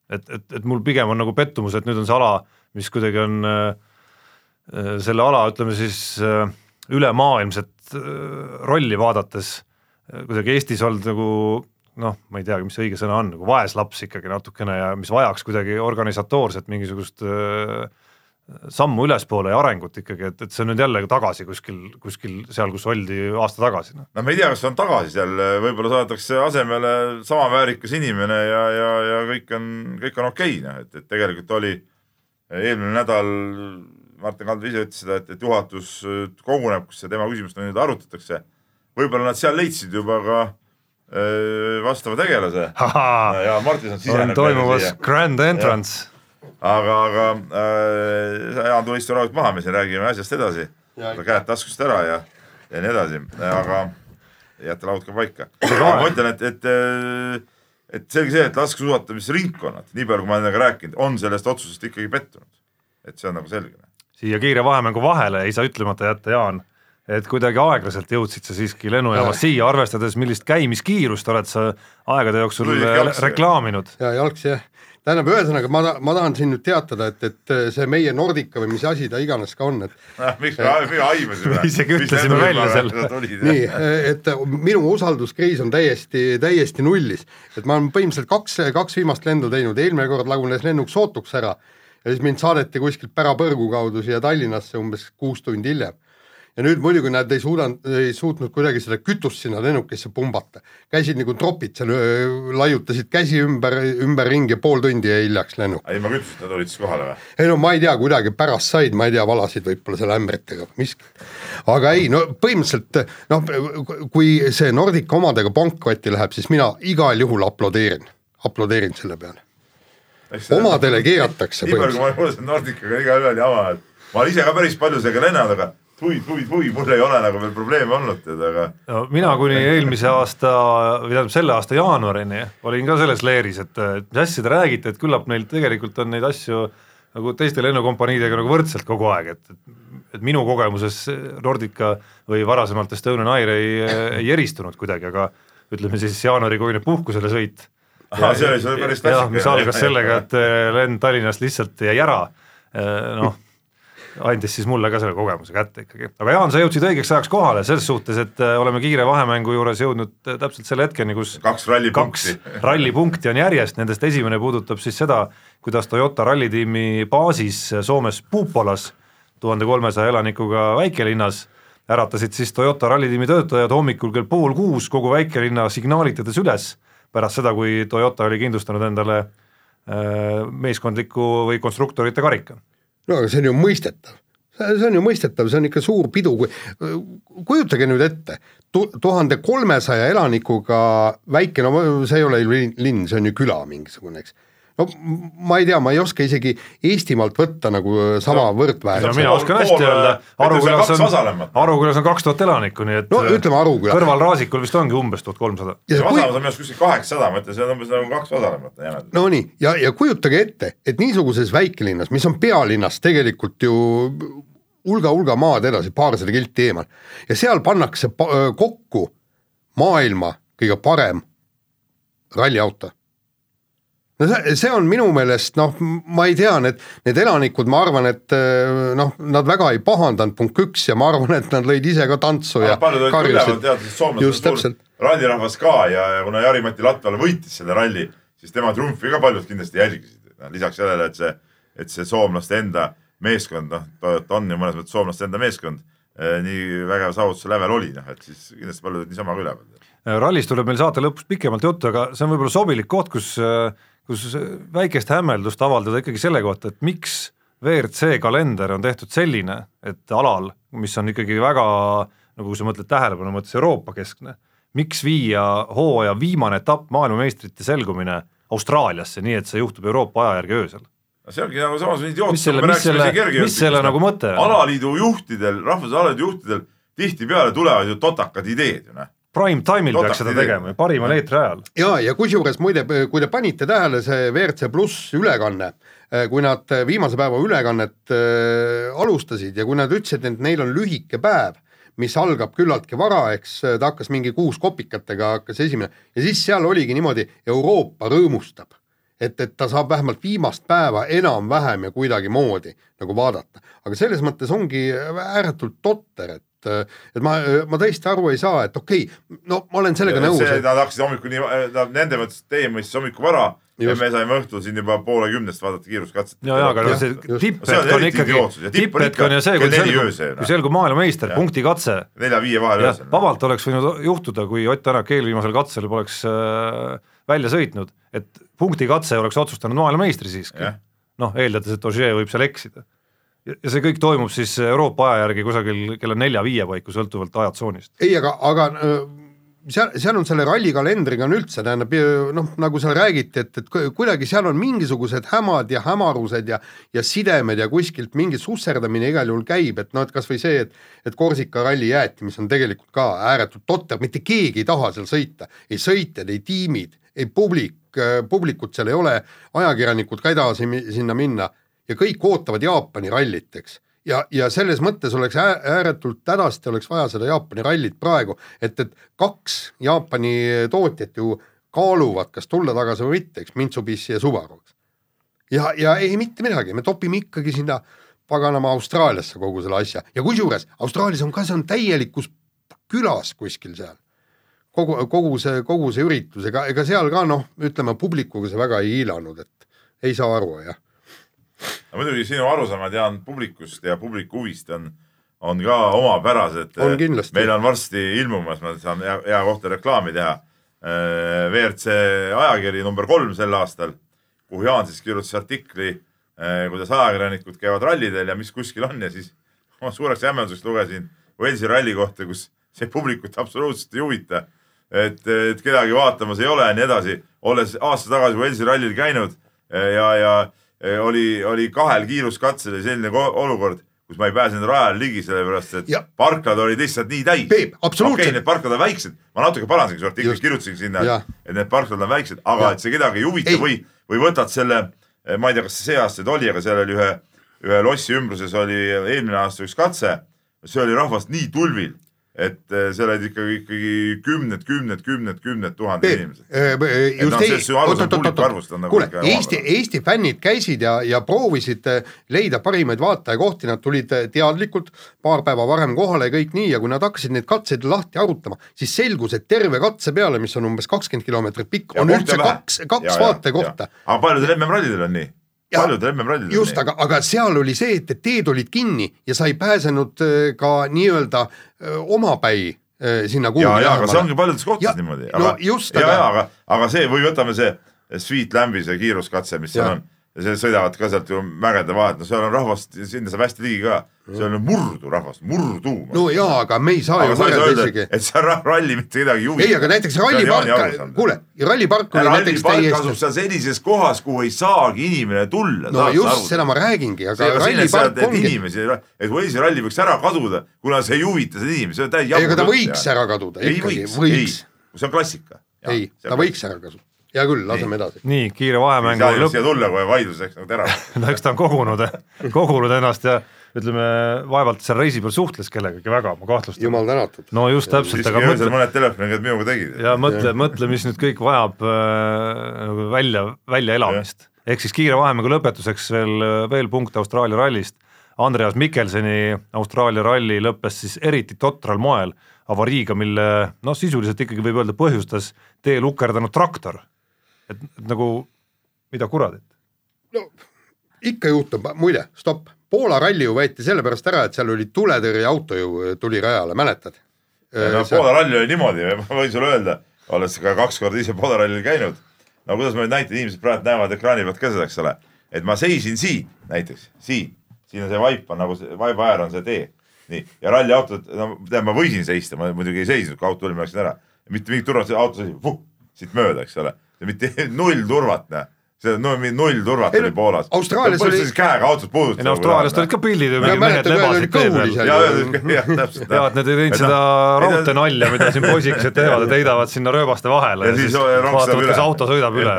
et, et, et mul pigem on nagu pettumus, et nüüd on see ala, mis kuidagi on äh, selle ala, ütleme siis äh, ülemaailmset äh, rolli vaadates äh, kuidagi Eestis olnud nagu noh, ma ei teagi, mis õige sõna on, nagu vaeslaps ikkagi natukene ja mis vajaks kuidagi organisatoorset mingisugust äh, sammu ülespoole ja arengut ikkagi, et, et see on nüüd jälle tagasi kuskil, kuskil seal, kus oldi aasta tagasi. no ma ei tea, kas on tagasi seal, võib-olla saadetakse asemele sama väärikas inimene ja, ja, ja kõik on, kõik on okei okay,, noh, et, et tegelikult oli eelmine nädal, Martin Kaldur ise ütles seda, et, et juhatus koguneb, kus tema küsimust nüüd arutatakse. võib-olla nad seal leidsid juba ka öö, vastava tegelase. ja Martin on sisenenud. toimumas grand entrance aga, aga äh, Jaan tule istu rahulikult maha, me siin räägime asjast edasi. käed taskust ära ja, ja nii edasi, aga jätta laud ka paika. ma ütlen, et, et, äh, et selge see, et laskesuusatamisringkonnad, nii palju kui ma olen nendega rääkinud, on sellest otsusest ikkagi pettunud. et see on nagu selge. Siia kiire vahemängu vahele ei saa ütlemata jätta, Jaan, et kuidagi aeglaselt jõudsid sa siiski lennujaamas siia, arvestades, millist käimiskiirust oled sa aegade jooksul reklaaminud. ja jalgsi jah tähendab, ühesõnaga ma, ma tahan siin nüüd teatada, et, et see meie Nordica või mis asi ta iganes ka on, et *laughs* miks me, me aimasime? *laughs* isegi ütlesime välja selle. nii, et minu usalduskriis on täiesti, täiesti nullis. et ma olen põhimõtteliselt kaks, kaks viimast lendu teinud, eelmine kord lagunes lennuk sootuks ära ja siis mind saadeti kuskilt pärapõrgu kaudu siia Tallinnasse umbes kuus tundi hiljem ja nüüd muidugi nad ei suudanud, ei suutnud kuidagi seda kütust sinna lennukisse pumbata. käisid nagu tropid seal, laiutasid käsi ümber, ümberringi ja pool tundi jäi hiljaks lennuk. ilma kütuseta tulid siis kohale või? ei no ma ei tea, kuidagi pärast said, ma ei tea, valasid võib-olla seal ämbritega miski. aga ei, no põhimõtteliselt noh, kui see Nordica omadega pankrotti läheb, siis mina igal juhul aplodeerin, aplodeerin selle peale. Omadele keeratakse. nii palju, kui ma kuulsin Nordicaga igaühel jama, et ma olen ise ka päris palju sellega lennanud, aga hui, hui, hui, mul ei ole nagu veel probleeme olnud, tead, aga no mina kuni eelmise aasta või tähendab selle aasta jaanuarini olin ka selles leeris, et, et mis asja te räägite, et küllap neil tegelikult on neid asju nagu teiste lennukompaniidega nagu võrdselt kogu aeg, et, et et minu kogemuses Nordica või varasemalt Estonian Air ei, ei eristunud kuidagi, aga ütleme siis jaanuarikuine puhkusele sõit. Ahah, see oli sul päris klassika. mis algas sellega, et lend Tallinnast lihtsalt jäi ära, noh andis siis mulle ka selle kogemuse kätte ikkagi. aga Jaan, sa jõudsid õigeks ajaks kohale selles suhtes, et äh, oleme kiire vahemängu juures jõudnud äh, täpselt selle hetkeni, kus kaks rallipunkti rallipunkti on järjest, nendest esimene puudutab siis seda, kuidas Toyota rallitiimi baasis Soomes Puupolas, tuhande kolmesaja elanikuga väikelinnas, äratasid siis Toyota rallitiimi töötajad hommikul kell pool kuus kogu väikelinna signaalitades üles, pärast seda, kui Toyota oli kindlustanud endale äh, meeskondliku või konstruktorite karika. No aga see on ju mõistetav. See on ju mõistetav, see on ikka suur pidu, kui kujutage nüüd ette, tuhande kolmesaja elanikuga väike, no see ei ole ju linn, see on ju küla mingisugune, eks no ma ei tea, ma ei oska isegi Eestimaalt võtta nagu sama no, võrdväärse. mina oskan hästi öelda, Arukülas on, Arukülas on kaks tuhat elanikku, nii et no ütleme Aruküla. kõrval Raasikul vist ongi umbes tuhat kolmsada. Vasalas on minu arust kuskil kaheksasada, ma ütlen, see on umbes nagu kaks Vasalemmat jämedalt. no nii, ja, ja kujutage ette, et niisuguses väikelinnas, mis on pealinnast tegelikult ju hulga-hulga maad edasi, paarsada kilti eemal, ja seal pannakse kokku maailma kõige parem ralliauto no see, see on minu meelest noh, ma ei tea, need, need elanikud, ma arvan, et eh, noh, nad väga ei pahandanud, punkt üks, ja ma arvan, et nad lõid ise ka tantsu ja paljud olid üleval, teadsid, soomlased just täpselt rallirahvas ka ja, ja kuna Jari-Mati Latvala võitis selle ralli, siis tema triumfi ka paljud kindlasti jälgisid. lisaks sellele, et see, et see soomlaste enda meeskond, noh, ta on ju mõnes mõttes soomlaste enda meeskond, nii vägev saavutuse lävel oli, noh et siis kindlasti paljud olid niisama ka üleval. rallist tuleb meil saate lõpus pikemalt juttu, aga see on võib-olla sobilik koht, kus, kus väikest hämmeldust avaldada ikkagi selle kohta, et miks WRC kalender on tehtud selline, et alal, mis on ikkagi väga nagu sa mõtled tähelepanu mõttes Euroopa keskne, miks viia hooaja viimane etapp maailmameistrite selgumine Austraaliasse, nii et see juhtub Euroopa aja järgi öösel? see ongi nagu samas idioot. Mis selle- mis selle- mis selle nagu mõte on? alaliidu juhtidel, rahvusvahelise alaliidu juhtidel tihtipeale tulevad ju totakad ideed ju noh. Prime time'il Totak peaks seda tegema, parimal eetriajal. ja, ja kusjuures muide, kui te panite tähele, see WRC pluss ülekanne, kui nad viimase päeva ülekannet äh, alustasid ja kui nad ütlesid, et neil on lühike päev, mis algab küllaltki vara, eks ta hakkas mingi kuus kopikatega hakkas esimene ja siis seal oligi niimoodi, Euroopa rõõmustab. et, et ta saab vähemalt viimast päeva enam-vähem ja kuidagimoodi nagu vaadata, aga selles mõttes ongi ääretult totter, et et ma, ma tõesti aru ei saa, et okei okay,, no ma olen sellega nõus, see, et nad hakkasid hommikuni, nende mõttes, teie mõistes hommikul vara ja Just. me saime õhtul siin juba poole kümnest vaadata kiiruskatset. ja, ja aga noh, see tipphetk See on ikkagi idiootsus ja, tipp on tipphetk on ju see, kui selgub kui selgub maailmameister, punkti katse nelja-viie vahel öösel,. vabalt oleks võinud juhtuda, kui Ott Tänak eelviimasel katsel poleks äh, välja sõitnud, et punkti katse oleks otsustanud maailmameistri siiski noh, eeldades, et Ogier võib seal eksida. Ja see kõik toimub siis Euroopa aja järgi kusagil kella nelja-viie paiku, sõltuvalt ajatsoonist. ei, aga, aga öö, seal, seal on selle ralli kalendriga on üldse, tähendab noh, nagu seal räägiti, et, et ku- kuidagi seal on mingisugused hämad ja hämarused ja ja sidemed ja kuskilt mingi susserdamine igal juhul käib, et noh, et kas või see, et et Korsika ralli jäeti, mis on tegelikult ka ääretult totter, mitte keegi ei taha seal sõita, ei sõitjad, ei tiimid, ei publik, publikut seal ei ole, ajakirjanikud ka ei taha sinna minna ja kõik ootavad Jaapani rallit, eks ja, ja selles mõttes oleks ää- ääretult hädasti oleks vaja seda Jaapani rallit praegu, et, et kaks Jaapani tootjat ju kaaluvad, kas tulla tagasi või mitte, eks Mitsubishi ja Subaru. ja, ja ei mitte midagi, me topime ikkagi sinna paganama Austraaliasse kogu selle asja ja kusjuures Austraalias on ka, see on täielikus külas kuskil seal. kogu, kogu see, kogu see üritus, ega, ega seal ka noh, ütleme publikuga see väga ei hiilanud, et ei saa aru jah. Aga muidugi sinu arusaam, ma tean publikust ja publiku huvist on, on ka omapärased. Meil on varsti ilmumas, ma saan hea, hea kohta reklaami teha. WRC ajakiri number kolm sel aastal, kuhu Jaan siis kirjutas artikli, kuidas ajakirjanikud käivad rallidel ja mis kuskil on ja siis *laughs* oma suureks hämmenduseks lugesin Walesi ralli kohta, kus see publikut absoluutselt ei huvita. et, et kedagi vaatamas ei ole ja nii edasi, olles aasta tagasi Walesi rallil käinud ja, ja eh, oli, oli kahel kiiruskatsel ja selline ko- olukord, kus ma ei pääsenud rajale ligi, sellepärast et Ja- parklad olid lihtsalt nii täis. Okei, need parklad on väiksed, ma natuke parandasingi su artiklis, Just. kirjutasingi sinna et need parklad on väiksed, aga Jah. et see kedagi ei huvita Ei. või, või võtad selle, ma ei tea, kas see aasta oli, aga seal oli ühe, ühe lossi ümbruses oli eelmine aasta üks katse, see oli rahvast nii tulvil, et eh, seal olid ikkagi, ikkagi kümned, kümned, kümned, kümned tuhanded inimesed. just noh, see- see arusaam publiku arvust on nagu kuule Eesti. Eesti fännid käisid ja, ja proovisid eh, leida parimaid vaatajakohti, nad tulid eh, teadlikult paar päeva varem kohale ja kõik nii ja kui nad hakkasid neid katseid lahti arutama, siis selgus, et terve katse peale, mis on umbes kakskümmend kilomeetrit pikk, on üldse kaks, kaks vaatekohta. aga paljudel MM-rallidel on nii, paljudel MM-rallidel just, aga, aga seal oli see, et, et teed olid kinni ja sa ei pääsenud eh, ka nii-öelda eh, omapäi eh, sinna ja, kuhugi ja, aga see ongi paljudes Ja- kohtades niimoodi. no just, ja, aga- ja, aga, see või võtame see Sweet Lambi see kiiruskatse, mis seal on ja see sõidavad ka sealt ju mägede vahelt, no seal on rahvast, sinna saab hästi ligi ka, seal on murdu rahvast, murdu. no jaa, aga me ei saa aga ju võrrelda isegi, et ra- ralli mitte kedagi ei huvita. ei, aga näiteks rallipark, kuule, rallipark oli näiteks rallipark asub täiesti seal sellises kohas, kuhu ei saagi inimene tulla. no just, seda ma räägingi, aga rallipark ongi, inimesi, et Walesi ralli võiks ära kaduda, kuna see ei huvita seda inimesi, see on täiesti ei, aga ta võiks ära kaduda ei ikkagi, võiks, see on klassika. ei, ta võiks ära kaduda. Hea küll, laseme edasi. nii, kiire vahemängu lõpp, siia tulla kohe vaidluseks nagu terav. *laughs* no eks ta on kogunud, kogunud ennast ja ütleme, vaevalt seal reisi peal suhtles kellegagi väga, ma kahtlustan. jumal tänatud. no just täpselt, siiski aga öösel mõtle, mõned telefonid minuga tegid. ja mõtle, mõtle, mis nüüd kõik vajab äh, nagu välja, väljaelamist. ehk siis kiire vahemängu lõpetuseks veel, veel punkt Austraalia rallist. Andreas Mikkelseni Austraalia ralli lõppes siis eriti totral moel avariiga, mille noh, sisuliselt ikkagi võib öelda, põhjustas tee lukerdanud traktor. Et, et nagu mida kuradit. no ikka juhtub, muide, stopp, Poola ralli ju võeti sellepärast ära, et seal oli tuletõrjeauto ju tuli rajale, mäletad? no Poola ralli oli niimoodi, ma võin sulle öelda, olles ka kaks korda ise Poola rallil käinud, no kuidas ma nüüd näitan, inimesed praegu näevad ekraani pealt ka seda, eks ole, et ma seisin siin näiteks, siin, siin on see vaip on nagu see, vaiba äär on see tee. nii, ja ralliautod, no tead, ma võisin seista, ma muidugi ei seisnud, kui auto tuli, ma läksin ära. mitte mingit turvat, auto vuh, siit mööda, eks ole, mitte *laughs* null turvat, näe see on no, null turvat oli Poolas. Austraalias oli. käega autot puudutada. ei no Austraaliast olid ka pildid ju, mingid mehed lebasid tee peal. ja, ja täpselt. ja, et nad ei teinud seda raudteenalja, mida siin poisikesed teevad, et heidavad sinna rööbaste vahele ja, ja siis vaatavad, kas auto sõidab üle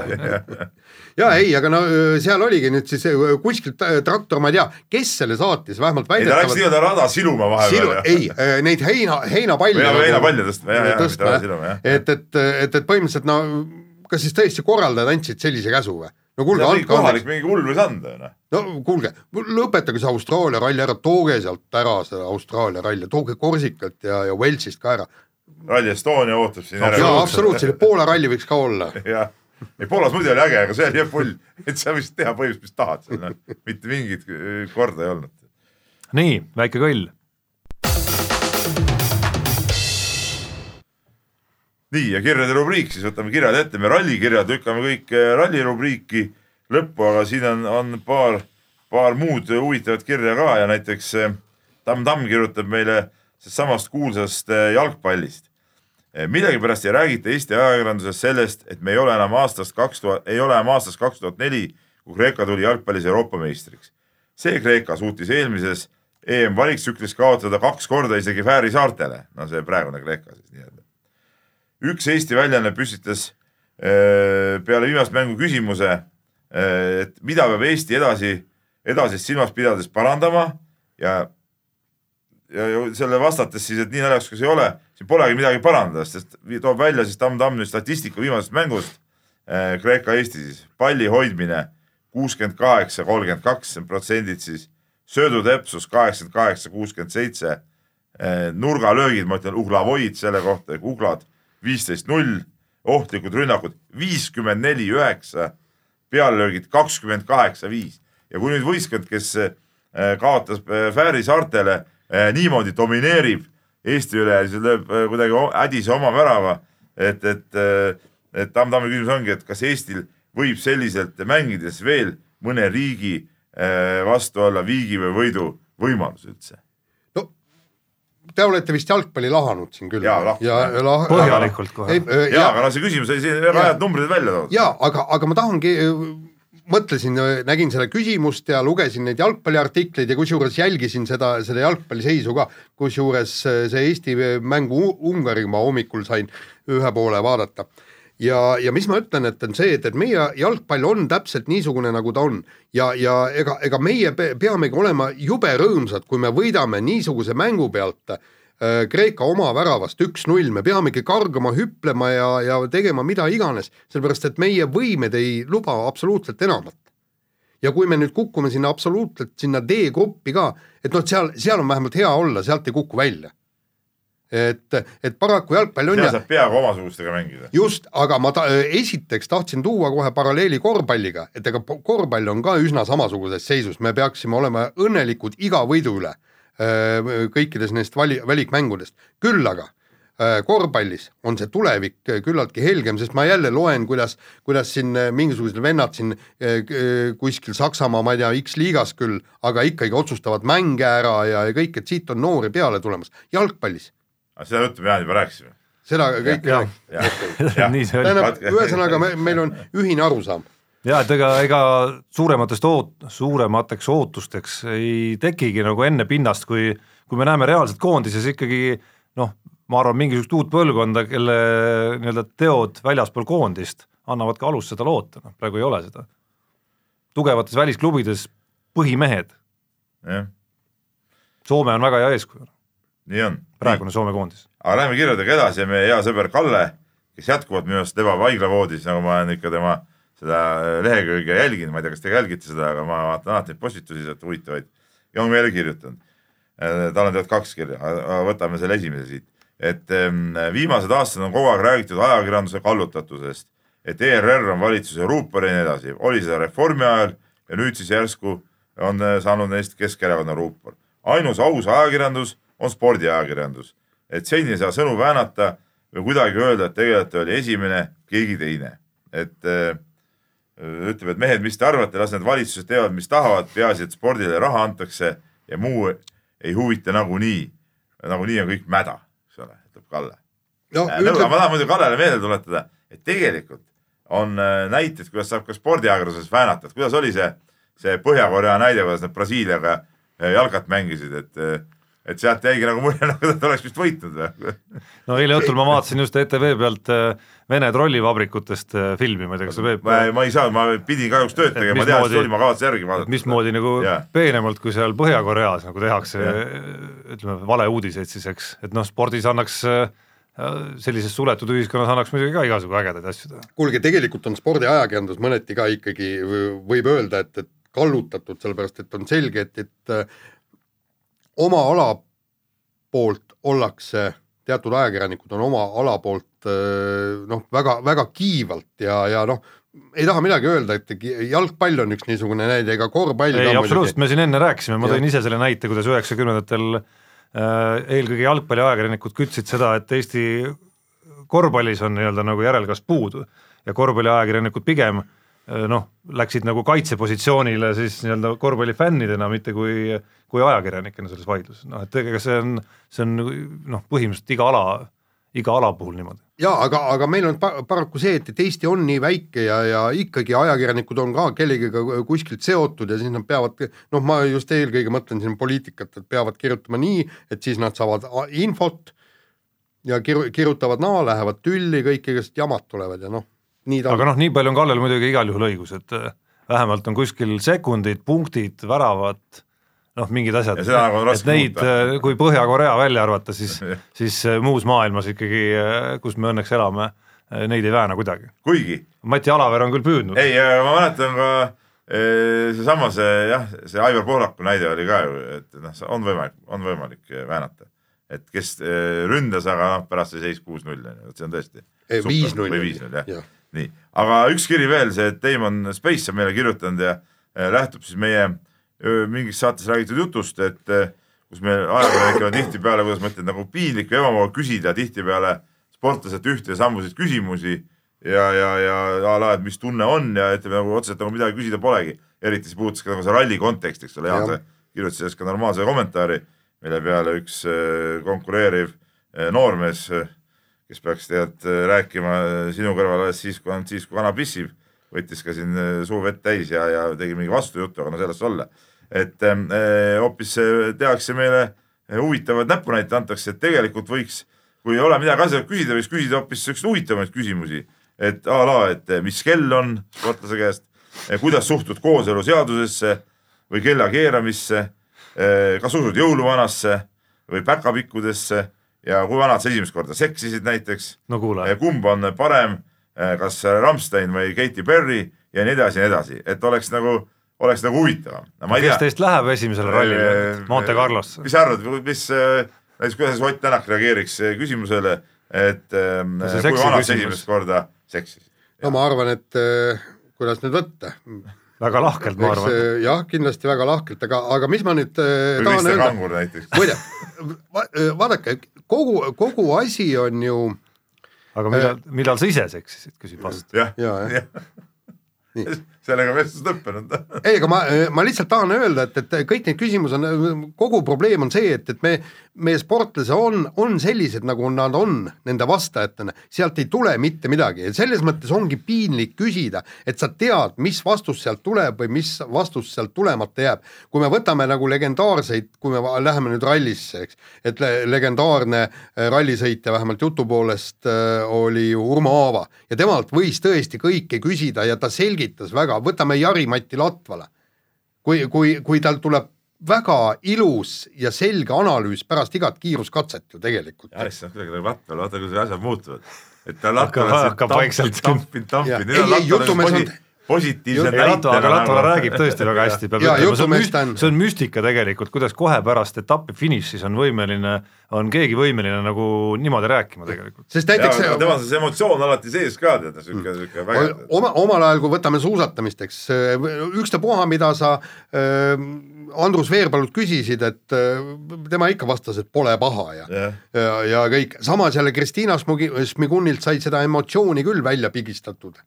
*laughs* ja ei, aga no seal oligi nüüd siis kuskilt traktor, ma ei tea, kes selle saatis, vähemalt väidetavalt. ei, ta läks nii-öelda rada siluma vahepeal Silu,. ei, neid heina, heinapalle. heinapalle tõstma, jah, jah. et, et, et, et põhimõtteliselt no kas siis tõesti korraldajad andsid sellise käsu või? no kuulge, andke kohalik mingi hull võis anda ju noh. no kuulge, lõpetage see Austraalia ralli ära, tooge sealt ära see Austraalia ralli, tooge Korsikat ja, ja Walesist ka ära. Rally Estonia ootab siin järele. jaa, absoluutselt, Poola ralli võiks ka olla. *laughs* jah, ei Poolas muidu oli äge, aga see oli jah pull, et sa võisid teha põhimõtteliselt, mis tahad seal, noh, mitte mingit korda ei olnud. nii, väike kõll nii ja kirjade rubriik, siis võtame kirjad ette, me rallikirjad lükkame kõik eh, ralli rubriiki lõppu, aga siin on, on paar, paar muud huvitavat kirja ka ja näiteks eh, Tamm Tamm kirjutab meile samast kuulsast eh, jalgpallist. millegipärast ei räägita Eesti ajakirjanduses sellest, et me ei ole enam aastast kaks tuhat, ei ole enam aastast kaks tuhat neli, kui Kreeka tuli jalgpallis Euroopa meistriks. see Kreeka suutis eelmises EM-valiktsüklis kaotada kaks korda isegi Fääri saartele, no see praegune Kreeka siis nii-öelda üks Eesti väljaanne püstitas äh, peale viimast mängu küsimuse, äh, et mida peab Eesti edasi, edasist silmas pidades parandama ja, ja, ja selle vastates siis, et nii naljakas kui see ei ole, siin polegi midagi parandada, sest toob välja siis Tamm Tamm nüüd statistika viimasest mängust. Äh, Kreeka-Eesti siis. Palli hoidmine kuuskümmend kaheksa, kolmkümmend kaks protsendid siis, söödutepsus kaheksakümmend kaheksa, kuuskümmend seitse, nurgalöögid, ma ütlen uhlavoid selle kohta, uglad viisteist null, ohtlikud rünnakud viiskümmend neli, üheksa, peallöögid kakskümmend kaheksa, viis. ja kui nüüd võistkond, kes äh, kaotas äh, Fääri saartele, äh, niimoodi domineerib Eesti üle siis lööb kuidagi hädise oma värava, et, et, et Tamm-Tammi küsimus ongi, et kas Eestil võib selliselt mängides veel mõne riigi vastu olla viigi või võidu võimalus üldse te olete vist jalgpalli lahanud siin küll. ja, ja lah, põhjalikult kohe. ja, aga noh, see küsimus oli siin väga head numbrid välja toodud. ja aga, aga ma tahangi, mõtlesin, nägin seda küsimust ja lugesin neid jalgpalliartikleid ja kusjuures jälgisin seda, seda jalgpalliseisu ka, kusjuures see Eesti mängu Ungariga hommikul sain ühe poole vaadata ja, ja mis ma ütlen, et on see, et, et meie jalgpall on täpselt niisugune, nagu ta on. Ja, ja ega, ega meie peamegi olema jube rõõmsad, kui me võidame niisuguse mängu pealt äh, Kreeka oma väravast üks-null, me peamegi kargama, hüplema ja, ja tegema mida iganes, sellepärast et meie võimed ei luba absoluutselt enamat. ja kui me nüüd kukume sinna absoluutselt sinna D-gruppi ka, et noh, seal, seal on vähemalt hea olla, sealt ei kuku välja et, et paraku jalgpall on seal saab peaaegu omasugustega mängida. just, aga ma ta, esiteks tahtsin tuua kohe paralleeli korvpalliga, et ega korvpall on ka üsna samasuguses seisus, me peaksime olema õnnelikud iga võidu üle kõikides neist vali, valikmängudest, küll aga korvpallis on see tulevik küllaltki helgem, sest ma jälle loen, kuidas, kuidas siin mingisugused vennad siin kuskil Saksamaa, ma ei tea, X-liigas küll, aga ikkagi otsustavad mänge ära ja, ja kõik, et siit on noori peale tulemas. jalgpallis seda juttu me juba rääkisime. seda kõike. *laughs* nii see oli. ühesõnaga, me, meil on ühine arusaam ja et ega, ega suurematest oot-, suuremateks ootusteks ei tekigi nagu enne pinnast, kui, kui me näeme reaalselt koondises ikkagi noh, ma arvan, mingisugust uut põlvkonda, kelle nii-öelda teod väljaspool koondist annavad ka alust seda loota, noh praegu ei ole seda. tugevates välisklubides põhimehed. Soome on väga hea eeskuju nii on. Praegune Soome koondis. aga läheme kirjadega edasi ja meie hea sõber Kalle, kes jätkuvalt minu arust lebab haiglavoodis, nagu ma olen ikka tema seda lehekülge jälginud, ma ei tea, kas te jälgite seda, aga ma vaatan alati neid postitusi sealt huvitavaid. ja on meile kirjutanud. tal on tegelikult kaks kirja, võtame selle esimese siit. et em, viimased aastad on kogu aeg räägitud ajakirjanduse kallutatusest, et ERR on valitsuse ruupor ja nii edasi, oli seda Reformi ajal ja nüüd siis järsku on eh, saanud neist Keskerakonna ruupor. ainus aus ajakirjandus on spordiajakirjandus, et siin ei saa sõnu väänata või kuidagi öelda, et tegelikult oli esimene keegi teine, et äh, ütleb, et mehed, mis te arvate, las need valitsused teevad, mis tahavad, peaasi, et spordile raha antakse ja muu ei huvita nagunii. nagunii on kõik mäda, eks ole, ütleb Kalle. no aga ma ütleb, tahan muidu Kallele meelde tuletada, et tegelikult on äh, näiteid, kuidas saab ka spordiajakirjanduses väänata, et kuidas oli see, see Põhja-Korea näide, kuidas nad Brasiiliaga äh, jalgat mängisid, et, et sealt jäigi nagu mulje, *laughs* nagu nad oleks vist võitnud või? no eile õhtul ma vaatasin just ETV pealt äh, Vene trollivabrikutest äh, filmi, ma ei tea, kas sa Peep ma, ma ei saa, ma pidin kahjuks tööd tegema, ma tean, et oli, ma kavatsen järgi vaadata. mismoodi nagu Jaa. peenemalt, kui seal Põhja-Koreas nagu tehakse Jah. ütleme, valeuudiseid siis, eks, et noh, spordis annaks äh, sellises suletud ühiskonnas annaks muidugi ka igasugu ägedaid asju teha. kuulge, tegelikult on spordiajakirjandus mõneti ka ikkagi, võib öelda, et, et kallutatud, sellepärast et on selge, et, et oma ala poolt ollakse, teatud ajakirjanikud on oma ala poolt noh, väga, väga kiivalt ja, ja noh, ei taha midagi öelda, et jalgpall on üks niisugune näide, ega korvpall ei, absoluutselt, me siin enne rääkisime, ma tõin ise selle näite, kuidas üheksakümnendatel eelkõige jalgpalliajakirjanikud kütsid seda, et Eesti korvpallis on nii-öelda nagu järelkasv puudu ja korvpalliajakirjanikud pigem äh, noh, läksid nagu kaitsepositsioonile siis nii-öelda korvpallifännidena, mitte kui, kui ajakirjanikena selles vaidluses, noh et ega see on, see on noh, põhimõtteliselt iga ala, iga ala puhul niimoodi. jaa, aga, aga meil on pa- paraku see, et, et Eesti on nii väike ja, ja ikkagi ajakirjanikud on ka kellegagi kuskilt seotud ja siis nad peavad, noh, ma just eelkõige mõtlen siin poliitikat, et peavad kirjutama nii, et siis nad saavad infot ja kiru-, kirjutavad naa, lähevad tülli, kõik igasugused jamad tulevad ja noh, aga noh, nii palju on Kallel muidugi igal juhul õigus, et äh, vähemalt on kuskil sekundid, punktid, väravad, noh, mingid asjad Ja et neid muuta., kui Põhja-Korea välja arvata, siis *laughs* siis äh, muus maailmas ikkagi, kus me õnneks elame, neid ei vääna kuidagi. kuigi Mati Alaver on küll püüdnud, ei, ma mäletan ka seesama see jah, see Aivar Pohlaku näide oli ka ju, et noh, on võimalik, on võimalik väänata. et kes ründas, aga noh, pärast sai seis kuus-null on ju, et see on tõesti. Viis-null või viis-null jah Jah. nii, aga üks kiri veel, see Damon Space on meile kirjutanud ja eh, lähtub siis meie mingis saates räägitud jutust, et eh, kus me ajakirjanikele tihtipeale, kuidas ma ütlen, nagu piinlik või ebamugav küsida tihtipeale sportlaselt ühte ja samuseid küsimusi ja, ja, ja a la, et mis tunne on ja ütleme nagu otseselt nagu midagi küsida polegi. eriti see puudutas ka nagu see ralli konteksti, eks ole, Jaan, kirjutasid sellest ka normaalse kommentaari, mille peale üks äh, konkureeriv noormees, kes peaks tegelikult rääkima sinu kõrval alles siis, kui, siis kui kana pissib, võttis ka siin äh, suu vett täis ja, ja tegi mingi vastujuttu, aga no sellest olla. et ähm, äh, hoopis äh, tehakse meile huvitavaid näpunäiteid antakse, et tegelikult võiks, kui ei ole midagi asja küsida, võiks küsida hoopis siukseid huvitavamaid küsimusi. et a la, et eh, mis kell on sportlase käest, kuidas suhtud kooseluseadusesse või kella keeramisse, kas usud jõuluvanasse või päkapikkudesse ja kui vanad sa esimest korda seksisid näiteks? No kuule, kumb on parem, kas Rammstein või Katy Perry ja nii edasi ja nii edasi, et oleks nagu, oleks nagu huvitavam. No,. kes teist läheb esimesele rallile, Monte Carlosse? mis sa arvad, mis, näiteks kuidas Ott Tänak reageeriks eh, küsimusele, et ähm, kui vanad sa esimest korda seksisid? no ma arvan, et äh, kuidas nüüd võtta, väga lahkelt, ma arvan. äh, jah, kindlasti väga lahkelt, aga, aga mis ma nüüd äh, või tahan öelda, Kangur näiteks. muide va,, vaadake, kogu, kogu asi on ju aga millal, millal sa ise seksisid, küsib vastu. jah, ja, jah, jah, sellega vestlus lõppenud. *laughs* ei, aga ma, ma lihtsalt tahan öelda, et, et kõik need küsimused on, kogu probleem on see, et, et me, meie sportlased on, on sellised, nagu nad on nende vastajatena, sealt ei tule mitte midagi ja selles mõttes ongi piinlik küsida, et sa tead, mis vastus sealt tuleb või mis vastus sealt tulemata jääb. kui me võtame nagu legendaarseid, kui me läheme nüüd rallisse, eks, et le legendaarne äh, rallisõitja vähemalt jutu poolest äh, oli ju Urmo Aava ja temalt võis tõesti kõike küsida ja ta selgitas väga, võtame Jari-Mati Latvala. kui, kui, kui tal tuleb väga ilus ja selge analüüs pärast igat kiiruskatset ju tegelikult. On kuidagi nagu Latval, vaata kuidas asjad muutuvad. et ta Latval hakkab vaikselt- tampinud, tampinud. ei, ei jutumees on, positiivse ei Latvala, aga Latvala nagu- räägib tõesti väga hästi, peab ütlema, see on müst- see on müstika tegelikult, kuidas kohe pärast etappi finišis on võimeline, on keegi võimeline nagu niimoodi rääkima tegelikult. sest näiteks aga temal on see emotsioon alati sees ka, tead, sihuke, sihuke vägev. oma, omal ajal, kui võtame suusatamist, eks ükstapuha, mida sa äh, Andrus Veerpalult küsisid, et äh, tema ikka vastas, et pole paha ja Jah. ja, ja kõik, samas jälle Kristiina Smugi- Smigunilt sai seda emotsiooni küll välja pigistatud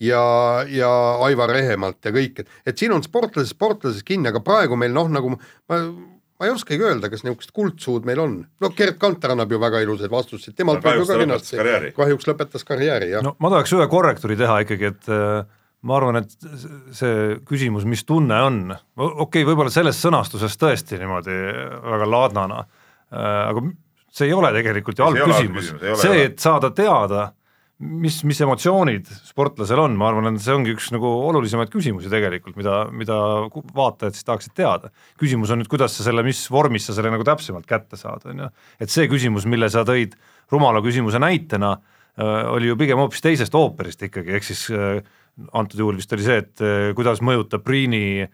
ja, ja Aivar Rehemalt ja kõik, et, et siin on sportlases sportlases kinni, aga praegu meil noh, nagu ma, ma ei oskagi öelda, kas niisugust kuldsuud meil on. no Gerd Kanter annab ju väga ilusaid vastuseid, temalt No kahjuks ka ta lõpetas karjääri., kahjuks lõpetas karjääri, jah no.. ma tahaks ühe korrektuuri teha ikkagi, et äh, ma arvan, et see küsimus, mis tunne on, okei okay,, võib-olla selles sõnastuses tõesti niimoodi väga laadnana, aga see ei ole tegelikult ju halb küsimus, see, et saada teada, mis, mis emotsioonid sportlasel on, ma arvan, et see ongi üks nagu olulisemaid küsimusi tegelikult, mida, mida vaatajad siis tahaksid teada. küsimus on nüüd, kuidas sa selle, mis vormis sa selle nagu täpsemalt kätte saad, on ju. et see küsimus, mille sa tõid rumala küsimuse näitena, oli ju pigem hoopis teisest ooperist ikkagi, ehk siis äh, antud juhul vist oli see, et äh, kuidas mõjutab Priini äh,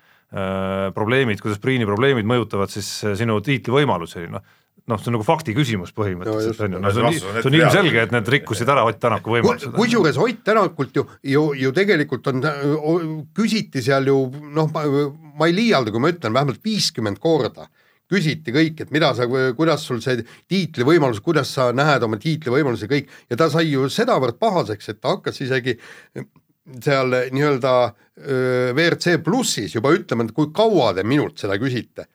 probleemid, kuidas Priini probleemid mõjutavad siis äh, sinu tiitlivõimalusi, noh noh, see on nagu fakti küsimus No põhimõtteliselt on ju, no see on, see on ilmselge, et need rikkusid ära Ott Tänaku võimalused. kusjuures Ott Tänakult ju, ju, ju tegelikult on, küsiti seal ju noh, ma ei liialda, kui ma ütlen vähemalt viiskümmend korda küsiti kõik, et mida sa, kuidas sul see tiitlivõimalus, kuidas sa näed oma tiitlivõimalusi kõik. Ja ta sai ju sedavõrd pahaseks, et ta hakkas isegi seal nii-öelda WRC plussis juba ütlema, et kui kaua te minult seda küsite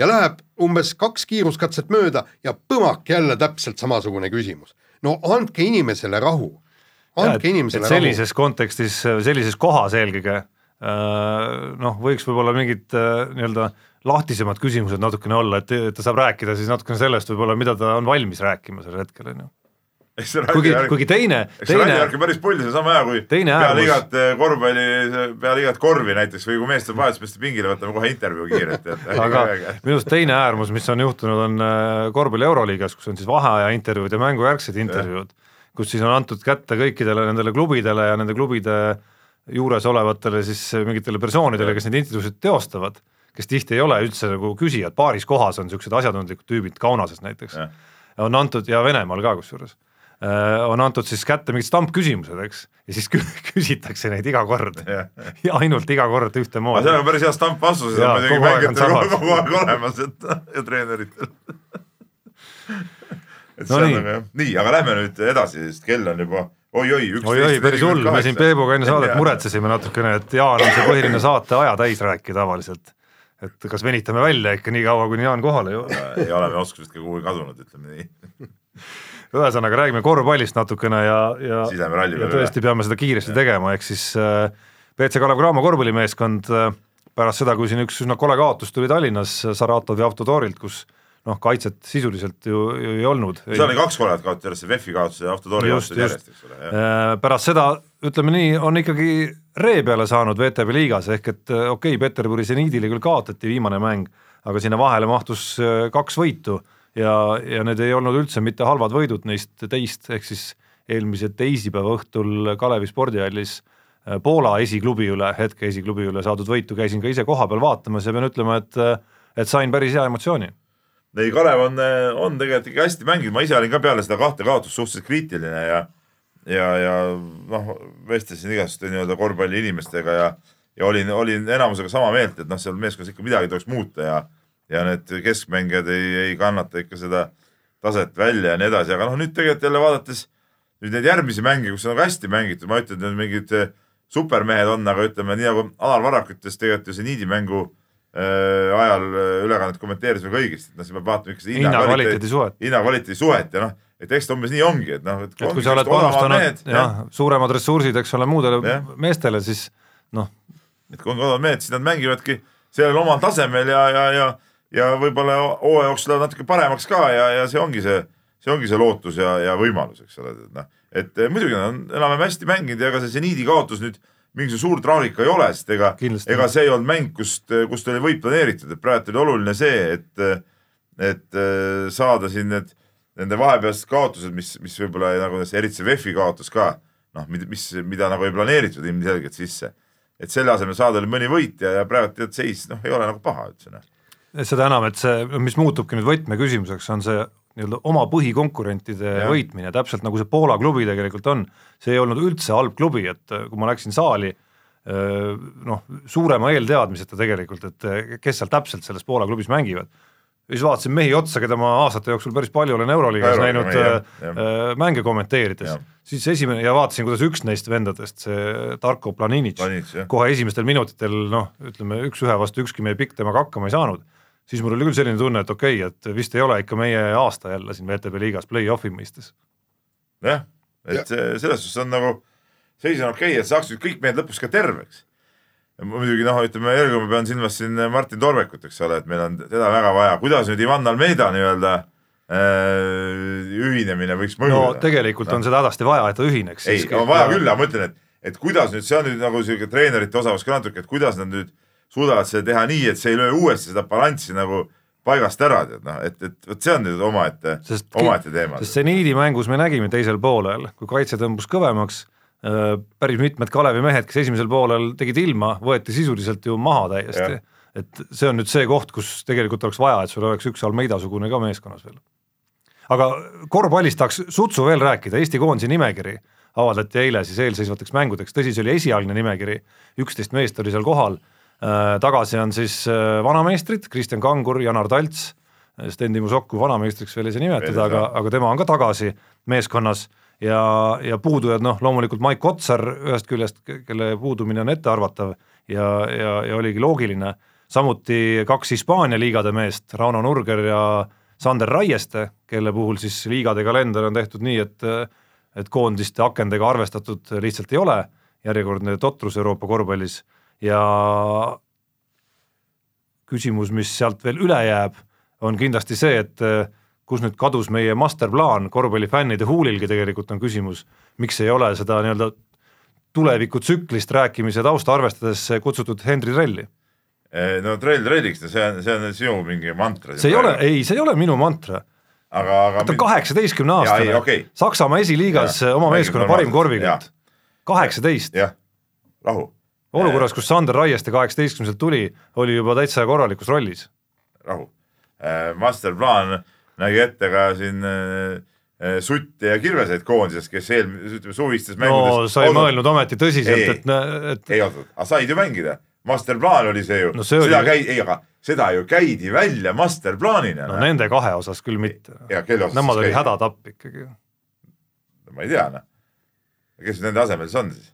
ja läheb umbes kaks kiiruskatset mööda ja põmak jälle täpselt samasugune küsimus. no andke inimesele rahu, andke inimesele rahu. sellises kontekstis, sellises kohas eelkõige äh, noh, võiks võib-olla mingid äh, nii-öelda lahtisemad küsimused natukene olla, et, et ta saab rääkida siis natukene sellest võib-olla, mida ta on valmis rääkima sel hetkel, on ju. Kuigi kuigi teine, teine värk on päris pull, see on sama hea kui Teine peale igat eh, korvpalli, peale igat korvi näiteks või kui mees tuleb vahetusmeeste pingile, võtame kohe intervjuu kiirelt, et *laughs* aga minu arust teine äärmus, mis on juhtunud, on äh, korvpalli Euroliigas, kus on siis vaheaja intervjuud ja mängujärgsed intervjuud, kus siis on antud kätte kõikidele nendele klubidele ja nende klubide juures olevatele siis mingitele persoonidele, kes neid intervjuusid teostavad, kes tihti ei ole üldse nagu küsijad, paaris kohas on niisugused asjatundlikud tüübid, Kaunases näiteks, on antud ja Venemaal ka kusjuures on antud siis kätte mingid stampküsimused, eks, ja siis kü- *laughs* küsitakse neid iga kord Jah. ja ainult iga kord ühtemoodi seal on päris hea stampvastused Jaa, on muidugi on mängijatel samad. kogu aeg olemas, et ja treeneritel. et No see on nagu jah, nii, aga lähme nüüd edasi, sest kell on juba oi-oi, üksteist oi-oi, päris hull, me siin Peebuga enne saadet muretsesime natukene, et Jaan on see põhiline saate aja täis rääkida tavaliselt. et kas venitame välja ikka nii kaua, kuni Jaan kohale jõuab. ei ole me oskusest ka kuhugi kadunud, ütleme nii. *laughs* ühesõnaga räägime korvpallist natukene ja, ja ja tõesti peame seda kiiresti tegema, ehk siis äh, BC Kalev Cramo korvpallimeeskond äh, pärast seda, kui siin üks üsna kole kaotus tuli Tallinnas Saratovi autotoorilt, kus noh, kaitset sisuliselt ju, ju ei olnud. seal oli kaks korda kaotatud järjest, see VEF-i kaotus ja Autotori Just, kaotus järjest, eks ole. Äh, pärast seda ütleme nii, on ikkagi ree peale saanud VTB liigas ehk et äh, okei okay,, Peterburi seniidile küll kaotati viimane mäng, aga sinna vahele mahtus äh, kaks võitu ja, ja need ei olnud üldse mitte halvad võidud neist teist, ehk siis eelmise teisipäeva õhtul Kalevi spordihallis äh, Poola esiklubi üle, hetke esiklubi üle saadud võitu käisin ka ise kohapeal vaatamas ja pean ütlema, et et sain päris hea emotsiooni. ei, Kalev on, on tegelikult ikka hästi mänginud, ma ise olin ka peale seda kahte kaotust suhteliselt kriitiline ja ja, ja noh, vestlesin igasuguste nii-öelda korvpalliinimestega ja ja olin, olin enamusega sama meelt, et noh, seal meeskonnas ikka midagi tuleks muuta ja ja need keskmängijad ei, ei kannata ikka seda taset välja ja nii edasi, aga noh, nüüd tegelikult jälle vaadates nüüd neid järgmisi mänge, kus on nagu hästi mängitud, ma ei ütle, et need mingid eh, supermehed on, aga ütleme nii nagu Alar Varrak ütles tegelikult ju see niidimängu äh, ajal äh, ülekannet kommenteerisime kõigist, et noh, siis me vaatame ikka seda hinna-kvaliteedi suhet. hinna-kvaliteedi suhet ja noh, et eks ta umbes nii ongi, et noh, et et kui sa oled panustanud jah, suuremad ressursid, eks ole, muudele Jah. meestele, siis noh, et kui on kodavad mehed, siis nad mängivadki sellel omal tasemel ja, ja, ja, ja võib-olla hooaja jooksul lähevad natuke paremaks ka ja, ja see ongi see, see ongi see lootus ja, ja võimalus, eks ole, et noh, et eh, muidugi nad on enam-vähem hästi mänginud ja ega see seniidi kaotus nüüd mingisugune suur traagika ei ole, sest ega, ega see ei olnud mäng, kust, kust oli võit planeeritud, et praegu oli oluline see, et, et eh, saada siin need, nende vahepealsed kaotused, mis, mis võib-olla nagu eriti see VEF-i kaotus ka, noh, mis, mida nagu ei planeeritud ilmselgelt sisse et selle asemel saada mõni võit ja, ja praegu tead seis noh, ei ole nagu paha üldse noh. Seda enam, et see, mis muutubki nüüd võtmeküsimuseks, on see nii-öelda oma põhikonkurentide Jah. võitmine, täpselt nagu see Poola klubi tegelikult on. see ei olnud üldse halb klubi, et äh, kui ma läksin saali, äh, noh, suurema eelteadmiseta tegelikult, et äh, kes seal täpselt selles Poola klubis mängivad. ja siis vaatasin mehi otsa, keda ma aastate jooksul päris palju olen Euroliigas Euroliiga näinud jah. äh, mänge kommenteerides siis esimene ja vaatasin, kuidas üks neist vendadest, see Planinic, jah. kohe esimestel minutitel noh, ütleme üks-ühe vastu ükski meie pikk temaga hakkama ei saanud, siis mul oli küll selline tunne, et okei okay,, et vist ei ole ikka meie aasta jälle siin VTB liigas play-off'i mõistes. jah, et see selles suhtes on nagu, seis on okei okay,, et saaks nüüd kõik mehed lõpuks ka terveks. muidugi noh, ütleme eelkõige ma pean silmas siin Martin Torvekut, eks ole, et meil on teda väga vaja, kuidas nüüd Ivan Almeida nii-öelda äh, ühinemine võiks no mõjuda tegelikult on seda hädasti vaja, et ta ühineks. ei, on vaja küll, aga ma ütlen, et, et kuidas nüüd, see on nüüd nagu sihuke treenerite osavus ka natuke, et kuidas nad nüüd suudavad seda teha nii, et see ei löö uuesti seda balanssi nagu paigast ära, tead noh, et, et vot see on nüüd omaette, omaette teema. sest seniidi mängus me nägime teisel poolel, kui kaitse tõmbus kõvemaks, päris mitmed Kalevi mehed, kes esimesel poolel tegid ilma, võeti sisuliselt ju maha täiesti. et see on nüüd see koht, kus tegelikult oleks vaja, et sul oleks üks Almeida-sugune ka meeskonnas veel. aga korvpallist tahaks sutsu veel rääkida, Eesti koondise nimekiri avaldati eile siis eelseisvateks mängudeks, tõsi, see oli esialgne nimekiri, üksteist meest oli seal kohal, tagasi on siis äh, vanameistrid, Kristjan Kangur, Janar Talts, Sten-Timo Sokku vanameistriks veel ei saa nimetada, aga, aga tema on ka tagasi meeskonnas. Ja, ja puudujad noh, loomulikult Maik Otsar ühest küljest, kelle puudumine on ettearvatav ja, ja, ja oligi loogiline, samuti kaks Hispaania liigade meest, Rauno Nurger ja Sander Raieste, kelle puhul siis liigade kalender on tehtud nii, et et koondiste akendega arvestatud lihtsalt ei ole, järjekordne totrus Euroopa korvpallis ja küsimus, mis sealt veel üle jääb, on kindlasti see, et eh, kus nüüd kadus meie masterplaan, korvpallifännide huulilgi tegelikult on küsimus, miks ei ole seda nii-öelda tulevikutsüklist rääkimise tausta arvestades kutsutud Henri Trelli. Eh, no trell trelliks, see on, see on sinu mingi mantra. see ei ole, ei, see ei ole minu mantra, aga, aga ta on kaheksateistkümne aastane okei. Saksamaa esiliigas Jaa, oma meeskonna parim korvikott, kaheksateist. jah, rahu, olukorras, kus Sander Raieste kaheksateistkümneselt tuli, oli juba täitsa korralikus rollis. rahu. masterplaan nägi ette ka siin äh, äh, Sutte ja Kirveseid koondises, kes eel-, ütleme suvistes no mängudes sa ei mõelnud ometi tõsiselt, et, et ei oota, aga said ju mängida, masterplaan oli see ju No see oli- seda käi-, ei aga seda ju käidi välja masterplaanina no nende kahe osas küll mitte. Nemad siis oli käidi? hädatapp ikkagi. ma ei tea noh. kes nende asemel siis on siis?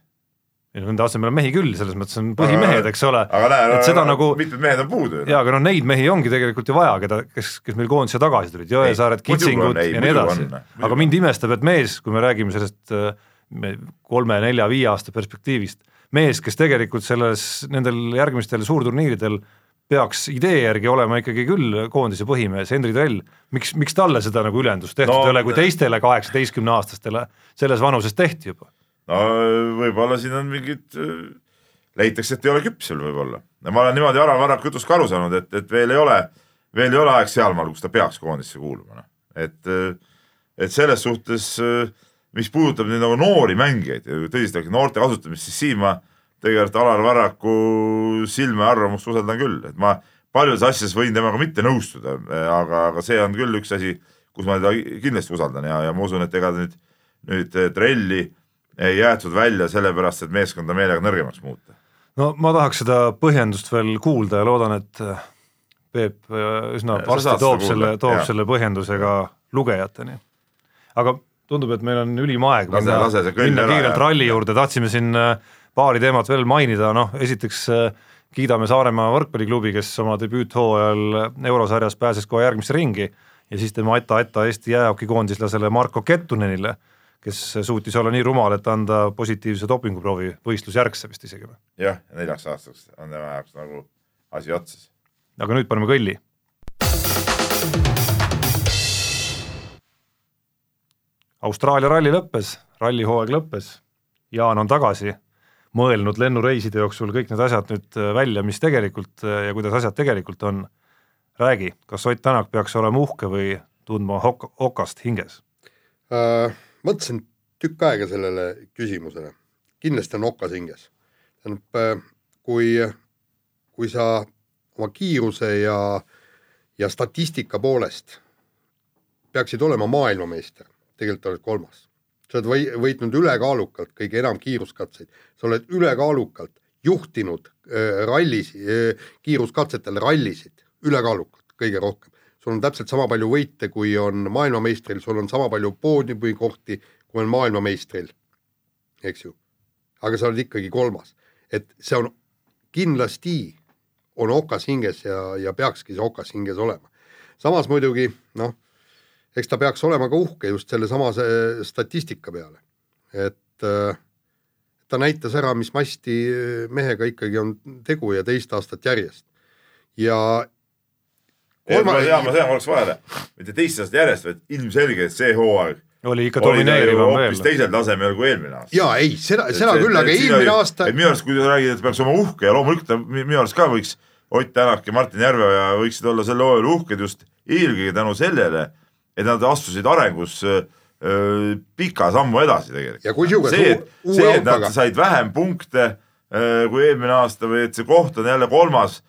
No nende asemel on mehi küll, selles mõttes on põhimehed, eks ole, aga näe, et seda nagu mitmed mehed on puudu ju. jaa, aga no neid mehi ongi tegelikult ju vaja, keda, kes, kes meil koondise tagasi tulid, Jõesaared, Kitsingud ei, ja nii edasi aga mind imestab, et mees, kui me räägime sellest äh, me- kolme-nelja-viie aasta perspektiivist, mees, kes tegelikult selles, nendel järgmistel suurturniiridel peaks idee järgi olema ikkagi küll koondise põhimees, Henri Trell, miks, miks talle seda nagu ülendust tehtud No, ei ole, kui teistele kaheksateistkümne aastastele selles vanuses tehti juba? No võib-olla siin on mingid, leitakse, et ei ole küps veel võib-olla. ma olen niimoodi Alar Varraku jutust ka aru saanud, et, et veel ei ole, veel ei ole aeg sealmaal, kus ta peaks koondisse kuuluma, noh. et, et selles suhtes, mis puudutab nüüd nagu noori mängijaid, tõsiselt noorte kasutamist, siis siin ma tegelikult Alar Varraku silme ja arvamust usaldan küll, et ma paljudes asjades võin temaga mitte nõustuda, aga, aga see on küll üks asi, kus ma teda kindlasti usaldan ja, ja ma usun, et ega nüüd, nüüd trelli ei jäetud välja sellepärast, et meeskonda meelega nõrgemaks muuta. no ma tahaks seda põhjendust veel kuulda ja loodan, et äh, Peep äh, üsna varsti toob selle, toob jaa. selle põhjendusega lugejateni. aga tundub, et meil on ülim aeg Lase- minna, lase minna ära kiirelt ja- ralli juurde, tahtsime siin äh, paari teemat veel mainida, noh esiteks kiidame Saaremaa võrkpalliklubi, kes oma debüüthooajal eurosarjas pääses kohe järgmisse ringi ja siis tema etta-etta Eesti jäähokikoondislasele Marko Kettunenile, kes suutis olla nii rumal, et anda positiivse dopinguproovi võistlusjärgse vist isegi või? jah, neljaks aastaks on tema jaoks nagu asi otsas. aga nüüd paneme kõlli. Austraalia ralli lõppes, rallihooaeg lõppes, Jaan on tagasi, mõelnud lennureiside jooksul kõik need asjad nüüd äh, välja, mis tegelikult äh, ja kuidas asjad tegelikult on. räägi, kas Ott Tänak peaks olema uhke või tundma hok-, okast hinges? äh, mõtlesin tükk aega sellele küsimusele, kindlasti on okas hinges. tähendab äh, kui, kui sa oma kiiruse ja, ja statistika poolest peaksid olema maailmameister, tegelikult oled kolmas. sa oled või, võitnud ülekaalukalt kõige enam kiiruskatseid, sa oled ülekaalukalt juhtinud äh, rallis äh,, kiiruskatsetel rallisid, ülekaalukalt kõige rohkem. Sul on täpselt sama palju võite, kui on maailmameistril, sul on sama palju poodiumikohti, kui on maailmameistril, eks ju. aga sa oled ikkagi kolmas, et see on kindlasti on okas hinges ja, ja peakski see okas hinges olema. samas muidugi noh, eks ta peaks olema ka uhke just sellesama statistika peale, et äh, ta näitas ära, mis masti mehega ikkagi on tegu ja teist aastat järjest. ja kolma... ja ma tean korraks vahele, mitte teist aastat järjest, vaid ilmselgelt see hooaeg oli ikka domineerivam veel. hoopis teisel tasemel kui eelmine aasta. jaa, ei, seda, seda et, küll, aga eelmine aasta. et minu arust, kui sa räägid, et peaks olema uhke ja loomulikult ta minu arust ka võiks, Ott Tänak ja Martin Järveoja võiksid olla sel hooajal uhked just eelkõige tänu sellele, et nad astusid arengus öö, pika sammu edasi tegelikult. see, et, see, et nad said vähem punkte öö, kui eelmine aasta või et see koht on jälle kolmas,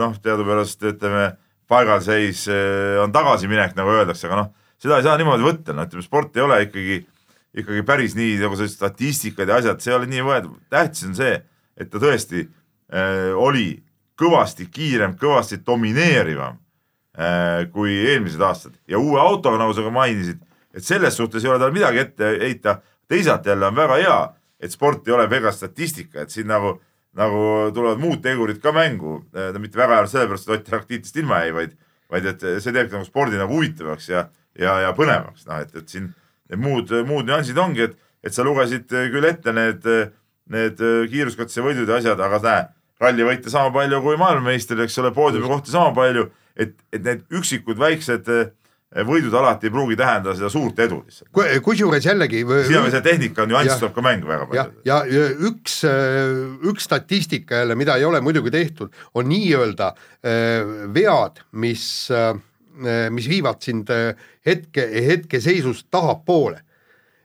noh, teadupärast ütleme, paigalseis on tagasiminek, nagu öeldakse, aga noh seda ei saa niimoodi võtta, no ütleme, sport ei ole ikkagi, ikkagi päris nii nagu sellised statistikad ja asjad, see ei ole nii võetud, tähtis on see, et ta tõesti äh, oli kõvasti kiirem, kõvasti domineerivam äh, kui eelmised aastad. Ja uue autoga, nagu sa ka mainisid, et selles suhtes ei ole tal midagi ette heita, teisalt jälle on väga hea, et sport ei ole pelgalt statistika, et siin nagu, nagu tulevad muud tegurid ka mängu, ta äh, mitte väga hea sellepärast, et Ott Tänak tiitlist ilma jäi, vaid, vaid et see teebki nagu spordi nagu huvitavaks ja ja, ja põnevaks, noh et, et siin need muud, muud nüansid ongi, et, et sa lugesid küll ette need, need kiiruskatse võidud ja asjad, aga näe, rallivõite sama palju kui maailmameistril, eks ole, poodiumi kohti sama palju, et, et need üksikud väiksed võidud alati ei pruugi tähendada seda suurt edu lihtsalt. kusjuures jällegi. siin on see tehnika nüanss tuleb ka mängu väga palju. ja, ja üks, üks statistika jälle, mida ei ole muidugi tehtud, on nii-öelda vead, mis Eh, mis viivad sind eh, hetke, hetkeseisust tahapoole.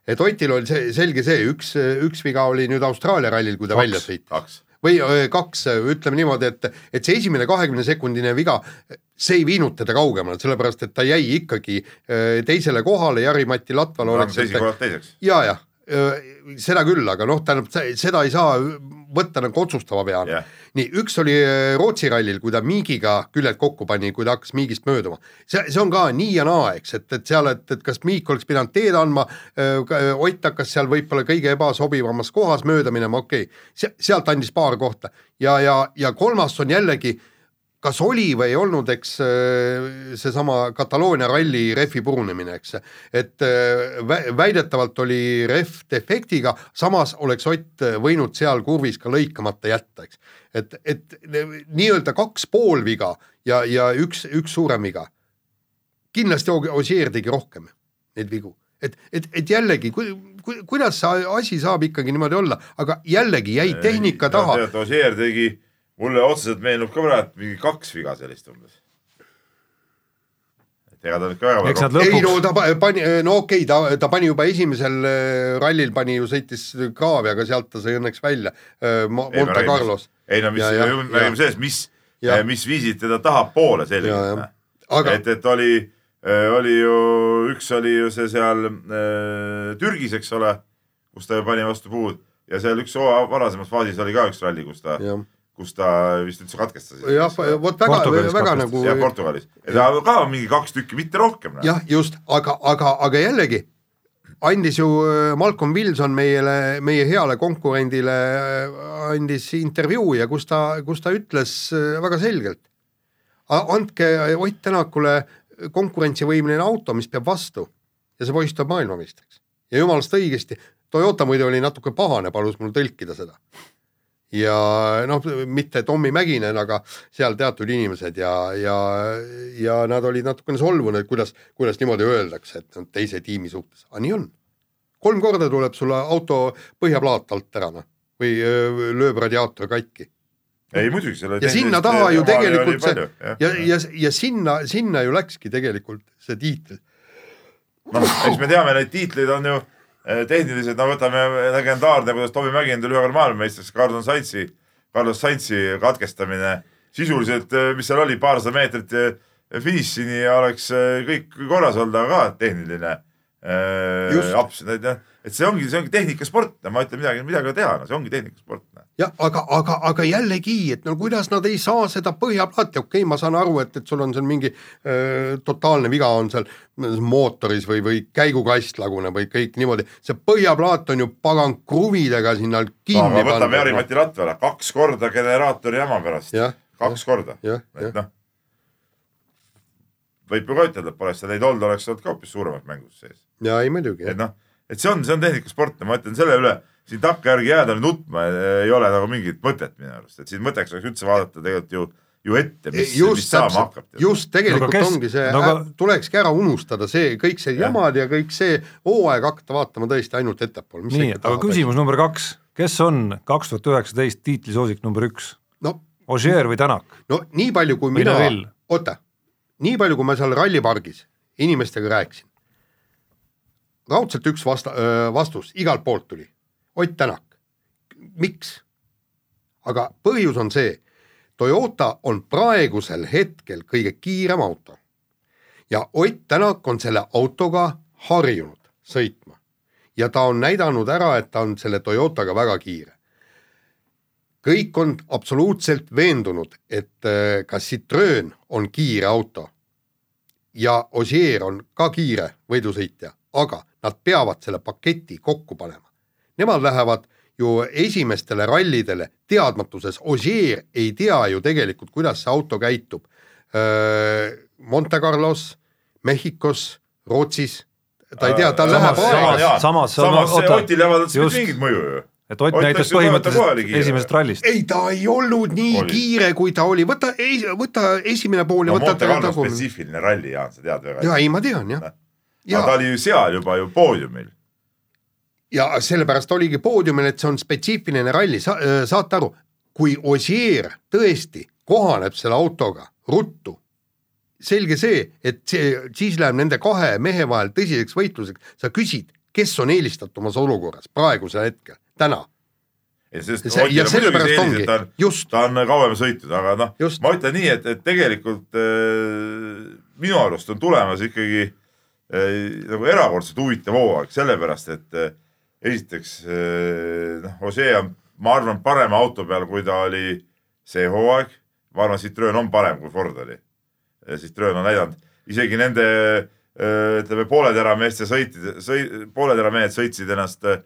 et Otil oli see selge see, üks, üks viga oli nüüd Austraalia rallil, kui ta kaks, välja sõitis. Või kaks, ütleme niimoodi, et, et see esimene kahekümne sekundine viga, see ei viinud teda kaugemale, sellepärast et ta jäi ikkagi teisele kohale, Jari-Mati Latval oleks. teiseks. ja, jah seda küll, aga noh, tähendab seda ei saa võtta nagu otsustava peale yeah.. nii, üks oli Rootsi rallil, kui ta Miigiga küljed kokku pani, kui ta hakkas Miigist mööduma. see, see on ka nii ja naa, eks, et, et seal, et, et kas Miik oleks pidanud teed andma, Ott hakkas seal võib-olla kõige ebasobivamas kohas mööda minema, okei okay., sealt andis paar kohta ja, ja, ja kolmas on jällegi kas oli või ei olnud, eks äh, seesama Kataloonia ralli rehvi purunemine, eks, et äh, väidetavalt oli rehv defektiga, samas oleks Ott võinud seal kurvis ka lõikamata jätta, eks. et, et nii-öelda kaks pool viga ja, ja üks, üks suurem viga. kindlasti Osier tegi rohkem neid vigu, et, et, et jällegi ku, ku, kuidas see asi saab ikkagi niimoodi olla, aga jällegi jäi tehnika taha. Osier tegi mulle otseselt meenub ka praegu mingi kaks viga sellist umbes. et ega ta ikka väga eks nad lõpuks. ei no ta pani, no okei okay,, ta, ta pani juba esimesel äh, rallil pani ju, sõitis kraavi, aga sealt ta sai õnneks välja äh, Monte Carlos. ei no mis, me räägime sellest, mis, mis viisid teda tahapoole selgelt. Aga... et, et oli, äh, oli ju, üks oli ju see seal äh, Türgis, eks ole, kus ta pani vastu puud ja seal üks varasemas faasis oli ka üks ralli, kus ta ja kus ta vist üldse katkestas. jah, vot väga, väga nagu. jah, Portugalis, ja ka mingi kaks tükki, mitte rohkem. jah, just, aga, aga, aga jällegi andis ju äh, Malcolm Wilson meile, meie heale konkurendile äh, andis intervjuu ja kus ta, kus ta ütles äh, väga selgelt. andke Ott Tänakule konkurentsivõimeline auto, mis peab vastu ja see poiss tuleb maailmameistriks. ja jumalast õigesti, Toyota muidu oli natuke pahane, palus mul tõlkida seda ja noh, mitte Tommy Mäkinen, aga seal teatud inimesed ja, ja, ja nad olid natukene solvunud, kuidas, kuidas niimoodi öeldakse, et noh, teise tiimi suhtes, aga nii on. kolm korda tuleb sulle auto põhjaplaat alt ära, noh, või öö, lööb radiaator katki. ei muidugi, selle ja sinna taha ju tegelikult see ja, ja, ja, ja sinna, sinna ju läkski tegelikult see tiitel. noh, eks me teame, neid tiitleid on ju tehniliselt, no võtame legendaarne, kuidas Tomi Mäkinen tuli ühe korra maailmameistriks Gordon Saitsi Carlos Sainzi katkestamine sisuliselt, mis seal oli, paarsada meetrit eh, finišini ja oleks kõik korras olnud, aga ka tehniline eh, Just. aps, et see ongi, see ongi tehnikasport, ma ütlen midagi, midagi ei ole teha, no see ongi tehnikasport. jah, aga, aga, aga jällegi, et no kuidas nad ei saa seda põhjaplaati, okei okay,, ma saan aru, et, et sul on seal mingi öö, totaalne viga on seal mootoris või, või käigukast laguneb või kõik niimoodi, see põhjaplaat on ju pagan kruvidega sinna kinni aga võtame Jari-Mati Latvala, kaks korda generaatori jama pärast. Jah,, kaks korda, jah, jah. et, noh. võib ju ka ütelda, et poleks seda neid olnud, oleks olnud ka hoopis suuremat mängus sees. ja ei muidugi, et noh, et see on, see on tehnikasport ja ma ütlen selle üle, siin takkajärgi jääda nutma eh, ei ole nagu mingit mõtet minu arust, et siin mõtteks oleks üldse vaadata tegelikult ju, ju ette, mis, mis saama hakkab., just tegelikult No kes- ongi see no aga-, tulekski ära unustada see kõik see Jah. jamad ja kõik see hooaeg hakata vaatama tõesti ainult ettepoole. nii, aga küsimus number kaks, kes on kaks tuhat üheksateist tiitlisoosik number üks, no Ožeer või Tänak? no nii palju, kui Või mina oota, nii palju, kui ma seal rallipargis inimestega rääkisin, raudselt üks vasta-, vastus igalt poolt tuli, Ott Tänak. miks? aga põhjus on see, Toyota on praegusel hetkel kõige kiirem auto ja Ott Tänak on selle autoga harjunud sõitma ja ta on näidanud ära, et ta on selle Toyotaga väga kiire kõik on absoluutselt veendunud, et äh, ka Citroen on kiire auto ja Ogier on ka kiire võidusõitja, aga nad peavad selle paketi kokku panema. Nemad lähevad ju esimestele rallidele teadmatuses, Ogier ei tea ju tegelikult, kuidas see auto käitub. Monte Carlos, Mehhikos, Rootsis, ta ei tea, ta Samas- läheb samas- aega. samas- samas oota, Otil ei avaldanud just. mingit mõju ju. et Ott Ott näitas põhimõtteliselt esimesest rallist. ei, ta ei olnud nii Oli. kiire, kui ta oli, võta, võta esimene pool ja no võta Monte Carlo spetsiifiline ralli, Jaan, sa tead väga ja ei, ma tean jah. aga ja ta, oli ju seal juba ju poodiumil. Ja sellepärast oligi poodiumil, et see on spetsiifiline ralli, sa äh, saate aru, kui Ogier tõesti kohaneb selle autoga ruttu, selge see, et see, siis läheb nende kahe mehe vahel tõsiseks võitluseks, sa küsid, kes on eelistatumas olukorras praegusel hetkel, täna. ja sest See- ja sellepärast ongi. ta on, Just. ta on kauem sõitnud, aga noh ma ütlen nii, et, et tegelikult äh, minu arust on tulemas ikkagi äh, nagu erakordselt huvitav hooaeg, sellepärast et äh, esiteks äh, noh, Osee on, ma arvan, parema auto peal, kui ta oli see hooaeg. ma arvan, Citroen on parem, kui Ford oli. Citroen on näidanud isegi nende äh, ütleme, pooleterameeste sõitid, sõi-, pooleteramehed sõitsid ennast äh,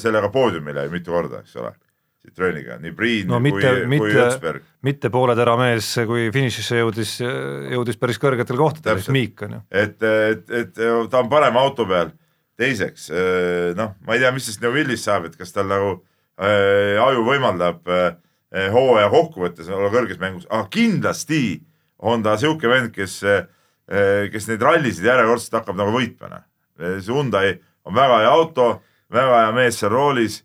sellega poodiumile mitu korda, eks ole. Citroeniga, nii Priin no kui, mitte, kui mitte Ötsberg., mitte poole tera mees, kui finišisse jõudis, jõudis päris kõrgetele kohtadele, Täpselt. Miik on ju. et, et, et ta on parema auto peal. Teiseks noh, ma ei tea, mis sellest Neuvillist saab, et kas tal nagu äh, aju võimaldab äh, hooaja kokkuvõttes olla kõrges mängus, aga kindlasti on ta sihuke vend, kes äh,, kes neid rallisid järjekordselt hakkab nagu võitma. noh. see Hyundai on väga hea auto, väga hea mees seal roolis.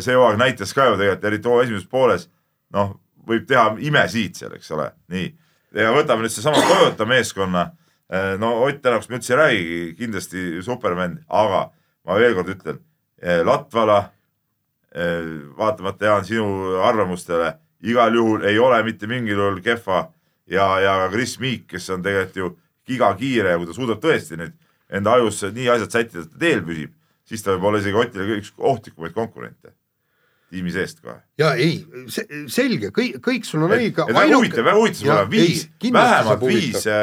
see hooaeg näitas ka ju tegelikult, eriti hooaja esimeses pooles, noh, võib teha imesiit seal, eks ole, nii. ja võtame nüüd seesama Toyota meeskonna no Ott Tänakust me üldse ei räägigi, kindlasti supervend, aga ma veel kord ütlen, Latvala, vaatamata Jaan sinu arvamustele, igal juhul ei ole mitte mingil juhul kehva ja, ja ka Chris Meek, kes on tegelikult ju gigakiire ja kui ta suudab tõesti nüüd enda ajus nii asjad sättida, et ta teel püsib, siis ta võib olla isegi Otile üks ohtlikumaid konkurente tiimi seest kohe. ja ei, selge, kõik, kõik sul on õige. väga huvitav, väga huvitav saab olema, viis, vähemalt viis ja,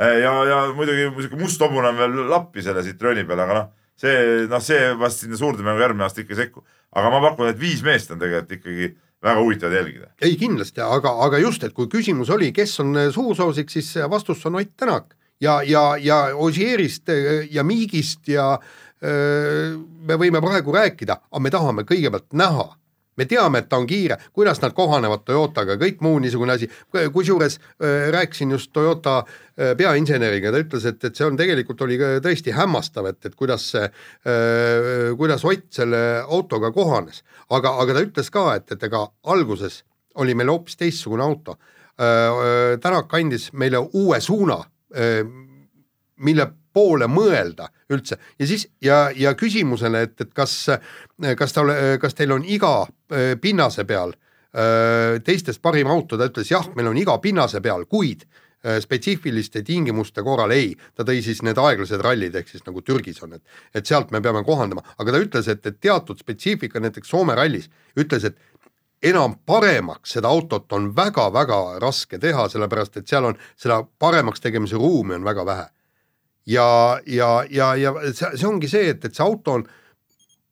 ja, ja muidugi sihuke must hobune on veel lappi selle Citroeni peal, aga noh, see, noh, see vast sinna suurde mängu järgmine aasta ikka ei sekku. aga ma pakun, et viis meest on tegelikult ikkagi väga huvitavad jälgida. ei kindlasti, aga, aga just, et kui küsimus oli, kes on äh, suursoosik, siis vastus on Ott Tänak ja, ja, ja Osierist ja Miigist ja öö, me võime praegu rääkida, aga me tahame kõigepealt näha me teame, et ta on kiire, kuidas nad kohanevad Toyotaga, kõik muu niisugune asi, kusjuures öö, rääkisin just Toyota öö, peainseneriga, ta ütles, et, et see on tegelikult oli ka tõesti hämmastav, et, et kuidas see, kuidas Ott selle autoga kohanes, aga, aga ta ütles ka, et, et ega alguses oli meil hoopis teistsugune auto. Tänak andis meile uue suuna, mille poole mõelda üldse. Ja siis ja, ja küsimusele, et, et kas, kas ta, kas teil on iga äh, pinnase peal öö, teistest parim auto, ta ütles jah, meil on iga pinnase peal, kuid öö, spetsiifiliste tingimuste korral ei, ta tõi siis need aeglased rallid, ehk siis nagu Türgis on, et et sealt me peame kohandama, aga ta ütles, et, et teatud spetsiifika näiteks Soome rallis, ütles, et enam paremaks seda autot on väga-väga raske teha, sellepärast et seal on seda paremaks tegemise ruumi on väga vähe. Ja, ja, ja, ja see, see ongi see, et, et see auto on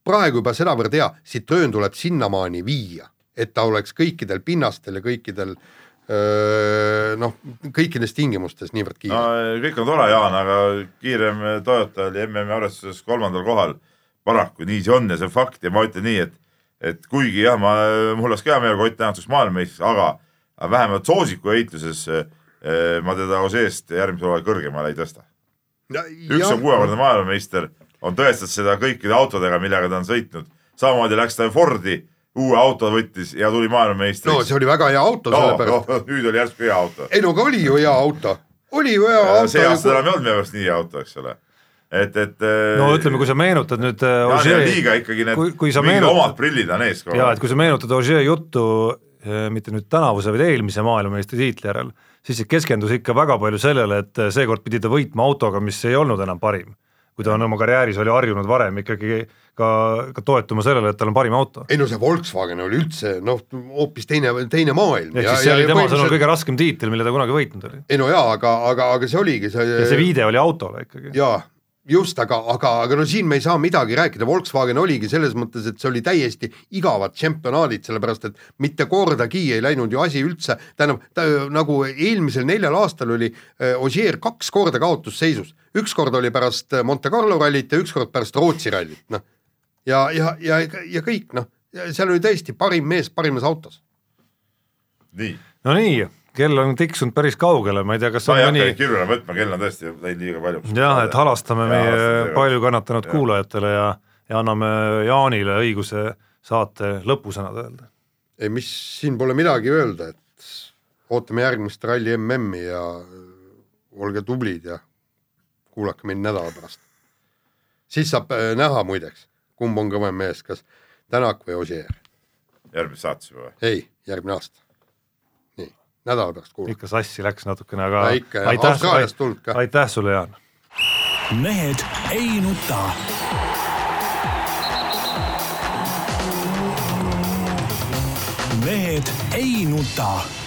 praegu juba sedavõrd hea, Citroen tuleb sinnamaani viia, et ta oleks kõikidel pinnastel ja kõikidel öö, noh, kõikides tingimustes niivõrd kiire no kõik on tore, Jaan, aga kiirem Toyota oli MM-i arvestuses kolmandal kohal. paraku nii see on ja see on fakt ja ma ütlen nii, et, et kuigi jah, ma, mul oleks ka hea meel, kui Ott Tänak saaks maailmameistriks, aga, aga vähemalt soosiku ehituses eh, ma teda Ožeest järgmisel hooajal kõrgemale ei tõsta. Üks on kuuekordne maailmameister, on tõestanud seda kõikide autodega, millega ta on sõitnud, samamoodi läks ta Fordi uue auto võttis ja tuli maailmameistriks. no see oli väga hea auto no, sellepärast no,. nüüd oli järsku hea auto. ei no aga oli ju hea auto, oli ju hea auto. see aasta enam ei olnud minu meelest nii hea auto, eks ole et, et no ütleme, kui sa meenutad nüüd äh, Ožee, liiga ikkagi need kui, kui mingid meenutad, omad prillid on ees kogu aeg. jaa, et kui sa meenutad Ožee juttu äh, mitte nüüd tänavuse, vaid eelmise maailmameistri tiitli järel, siis see keskendus ikka väga palju sellele, et äh, seekord pidi ta võitma autoga, mis ei olnud enam parim kui ta on oma karjääris oli harjunud varem ikkagi ka, ka toetuma sellele, et tal on parim auto. ei no see Volkswagen oli üldse noh, hoopis teine, teine maailm. ehk siis see oli tema sõnul kõige raskem tiitel, mille ta kunagi võitnud oli. ei no jaa, aga, aga, aga see oligi see ja see viide oli autole ikkagi. jaa, just, aga, aga, aga no siin me ei saa midagi rääkida, Volkswagen oligi selles mõttes, et see oli täiesti igavad tšempionaadid, sellepärast et mitte kordagi ei läinud ju asi üldse, tähendab ta, nagu eelmisel neljal aastal oli äh, Ogier kaks korda kaotusseisus, üks kord oli pärast Monte Carlo rallit ja üks kord pärast Rootsi rallit, noh. ja, ja, ja, ja kõik noh, seal oli tõesti parim mees parimas autos. nii. no nii kell on tiksunud päris kaugele, ma ei tea, kas on mõni. kirjale võtma, kell on tõesti läinud liiga palju. jah, et halastame ja, meie palju kannatanud ja. kuulajatele ja, ja anname Jaanile õiguse saate lõpusõnad öelda. ei, mis siin pole midagi öelda, et ootame järgmist ralli MM-i ja olge tublid ja kuulake meid nädala pärast. siis saab äh, näha muideks, kumb on kõvem mees, kas Tänak või Osier. järgmises saates juba või? ei, järgmine aasta nädala pärast kuulame. ikka sassi läks natukene, aga ja ikka, tulnud ka. aitäh sulle, Jaan. mehed ei nuta. mehed ei nuta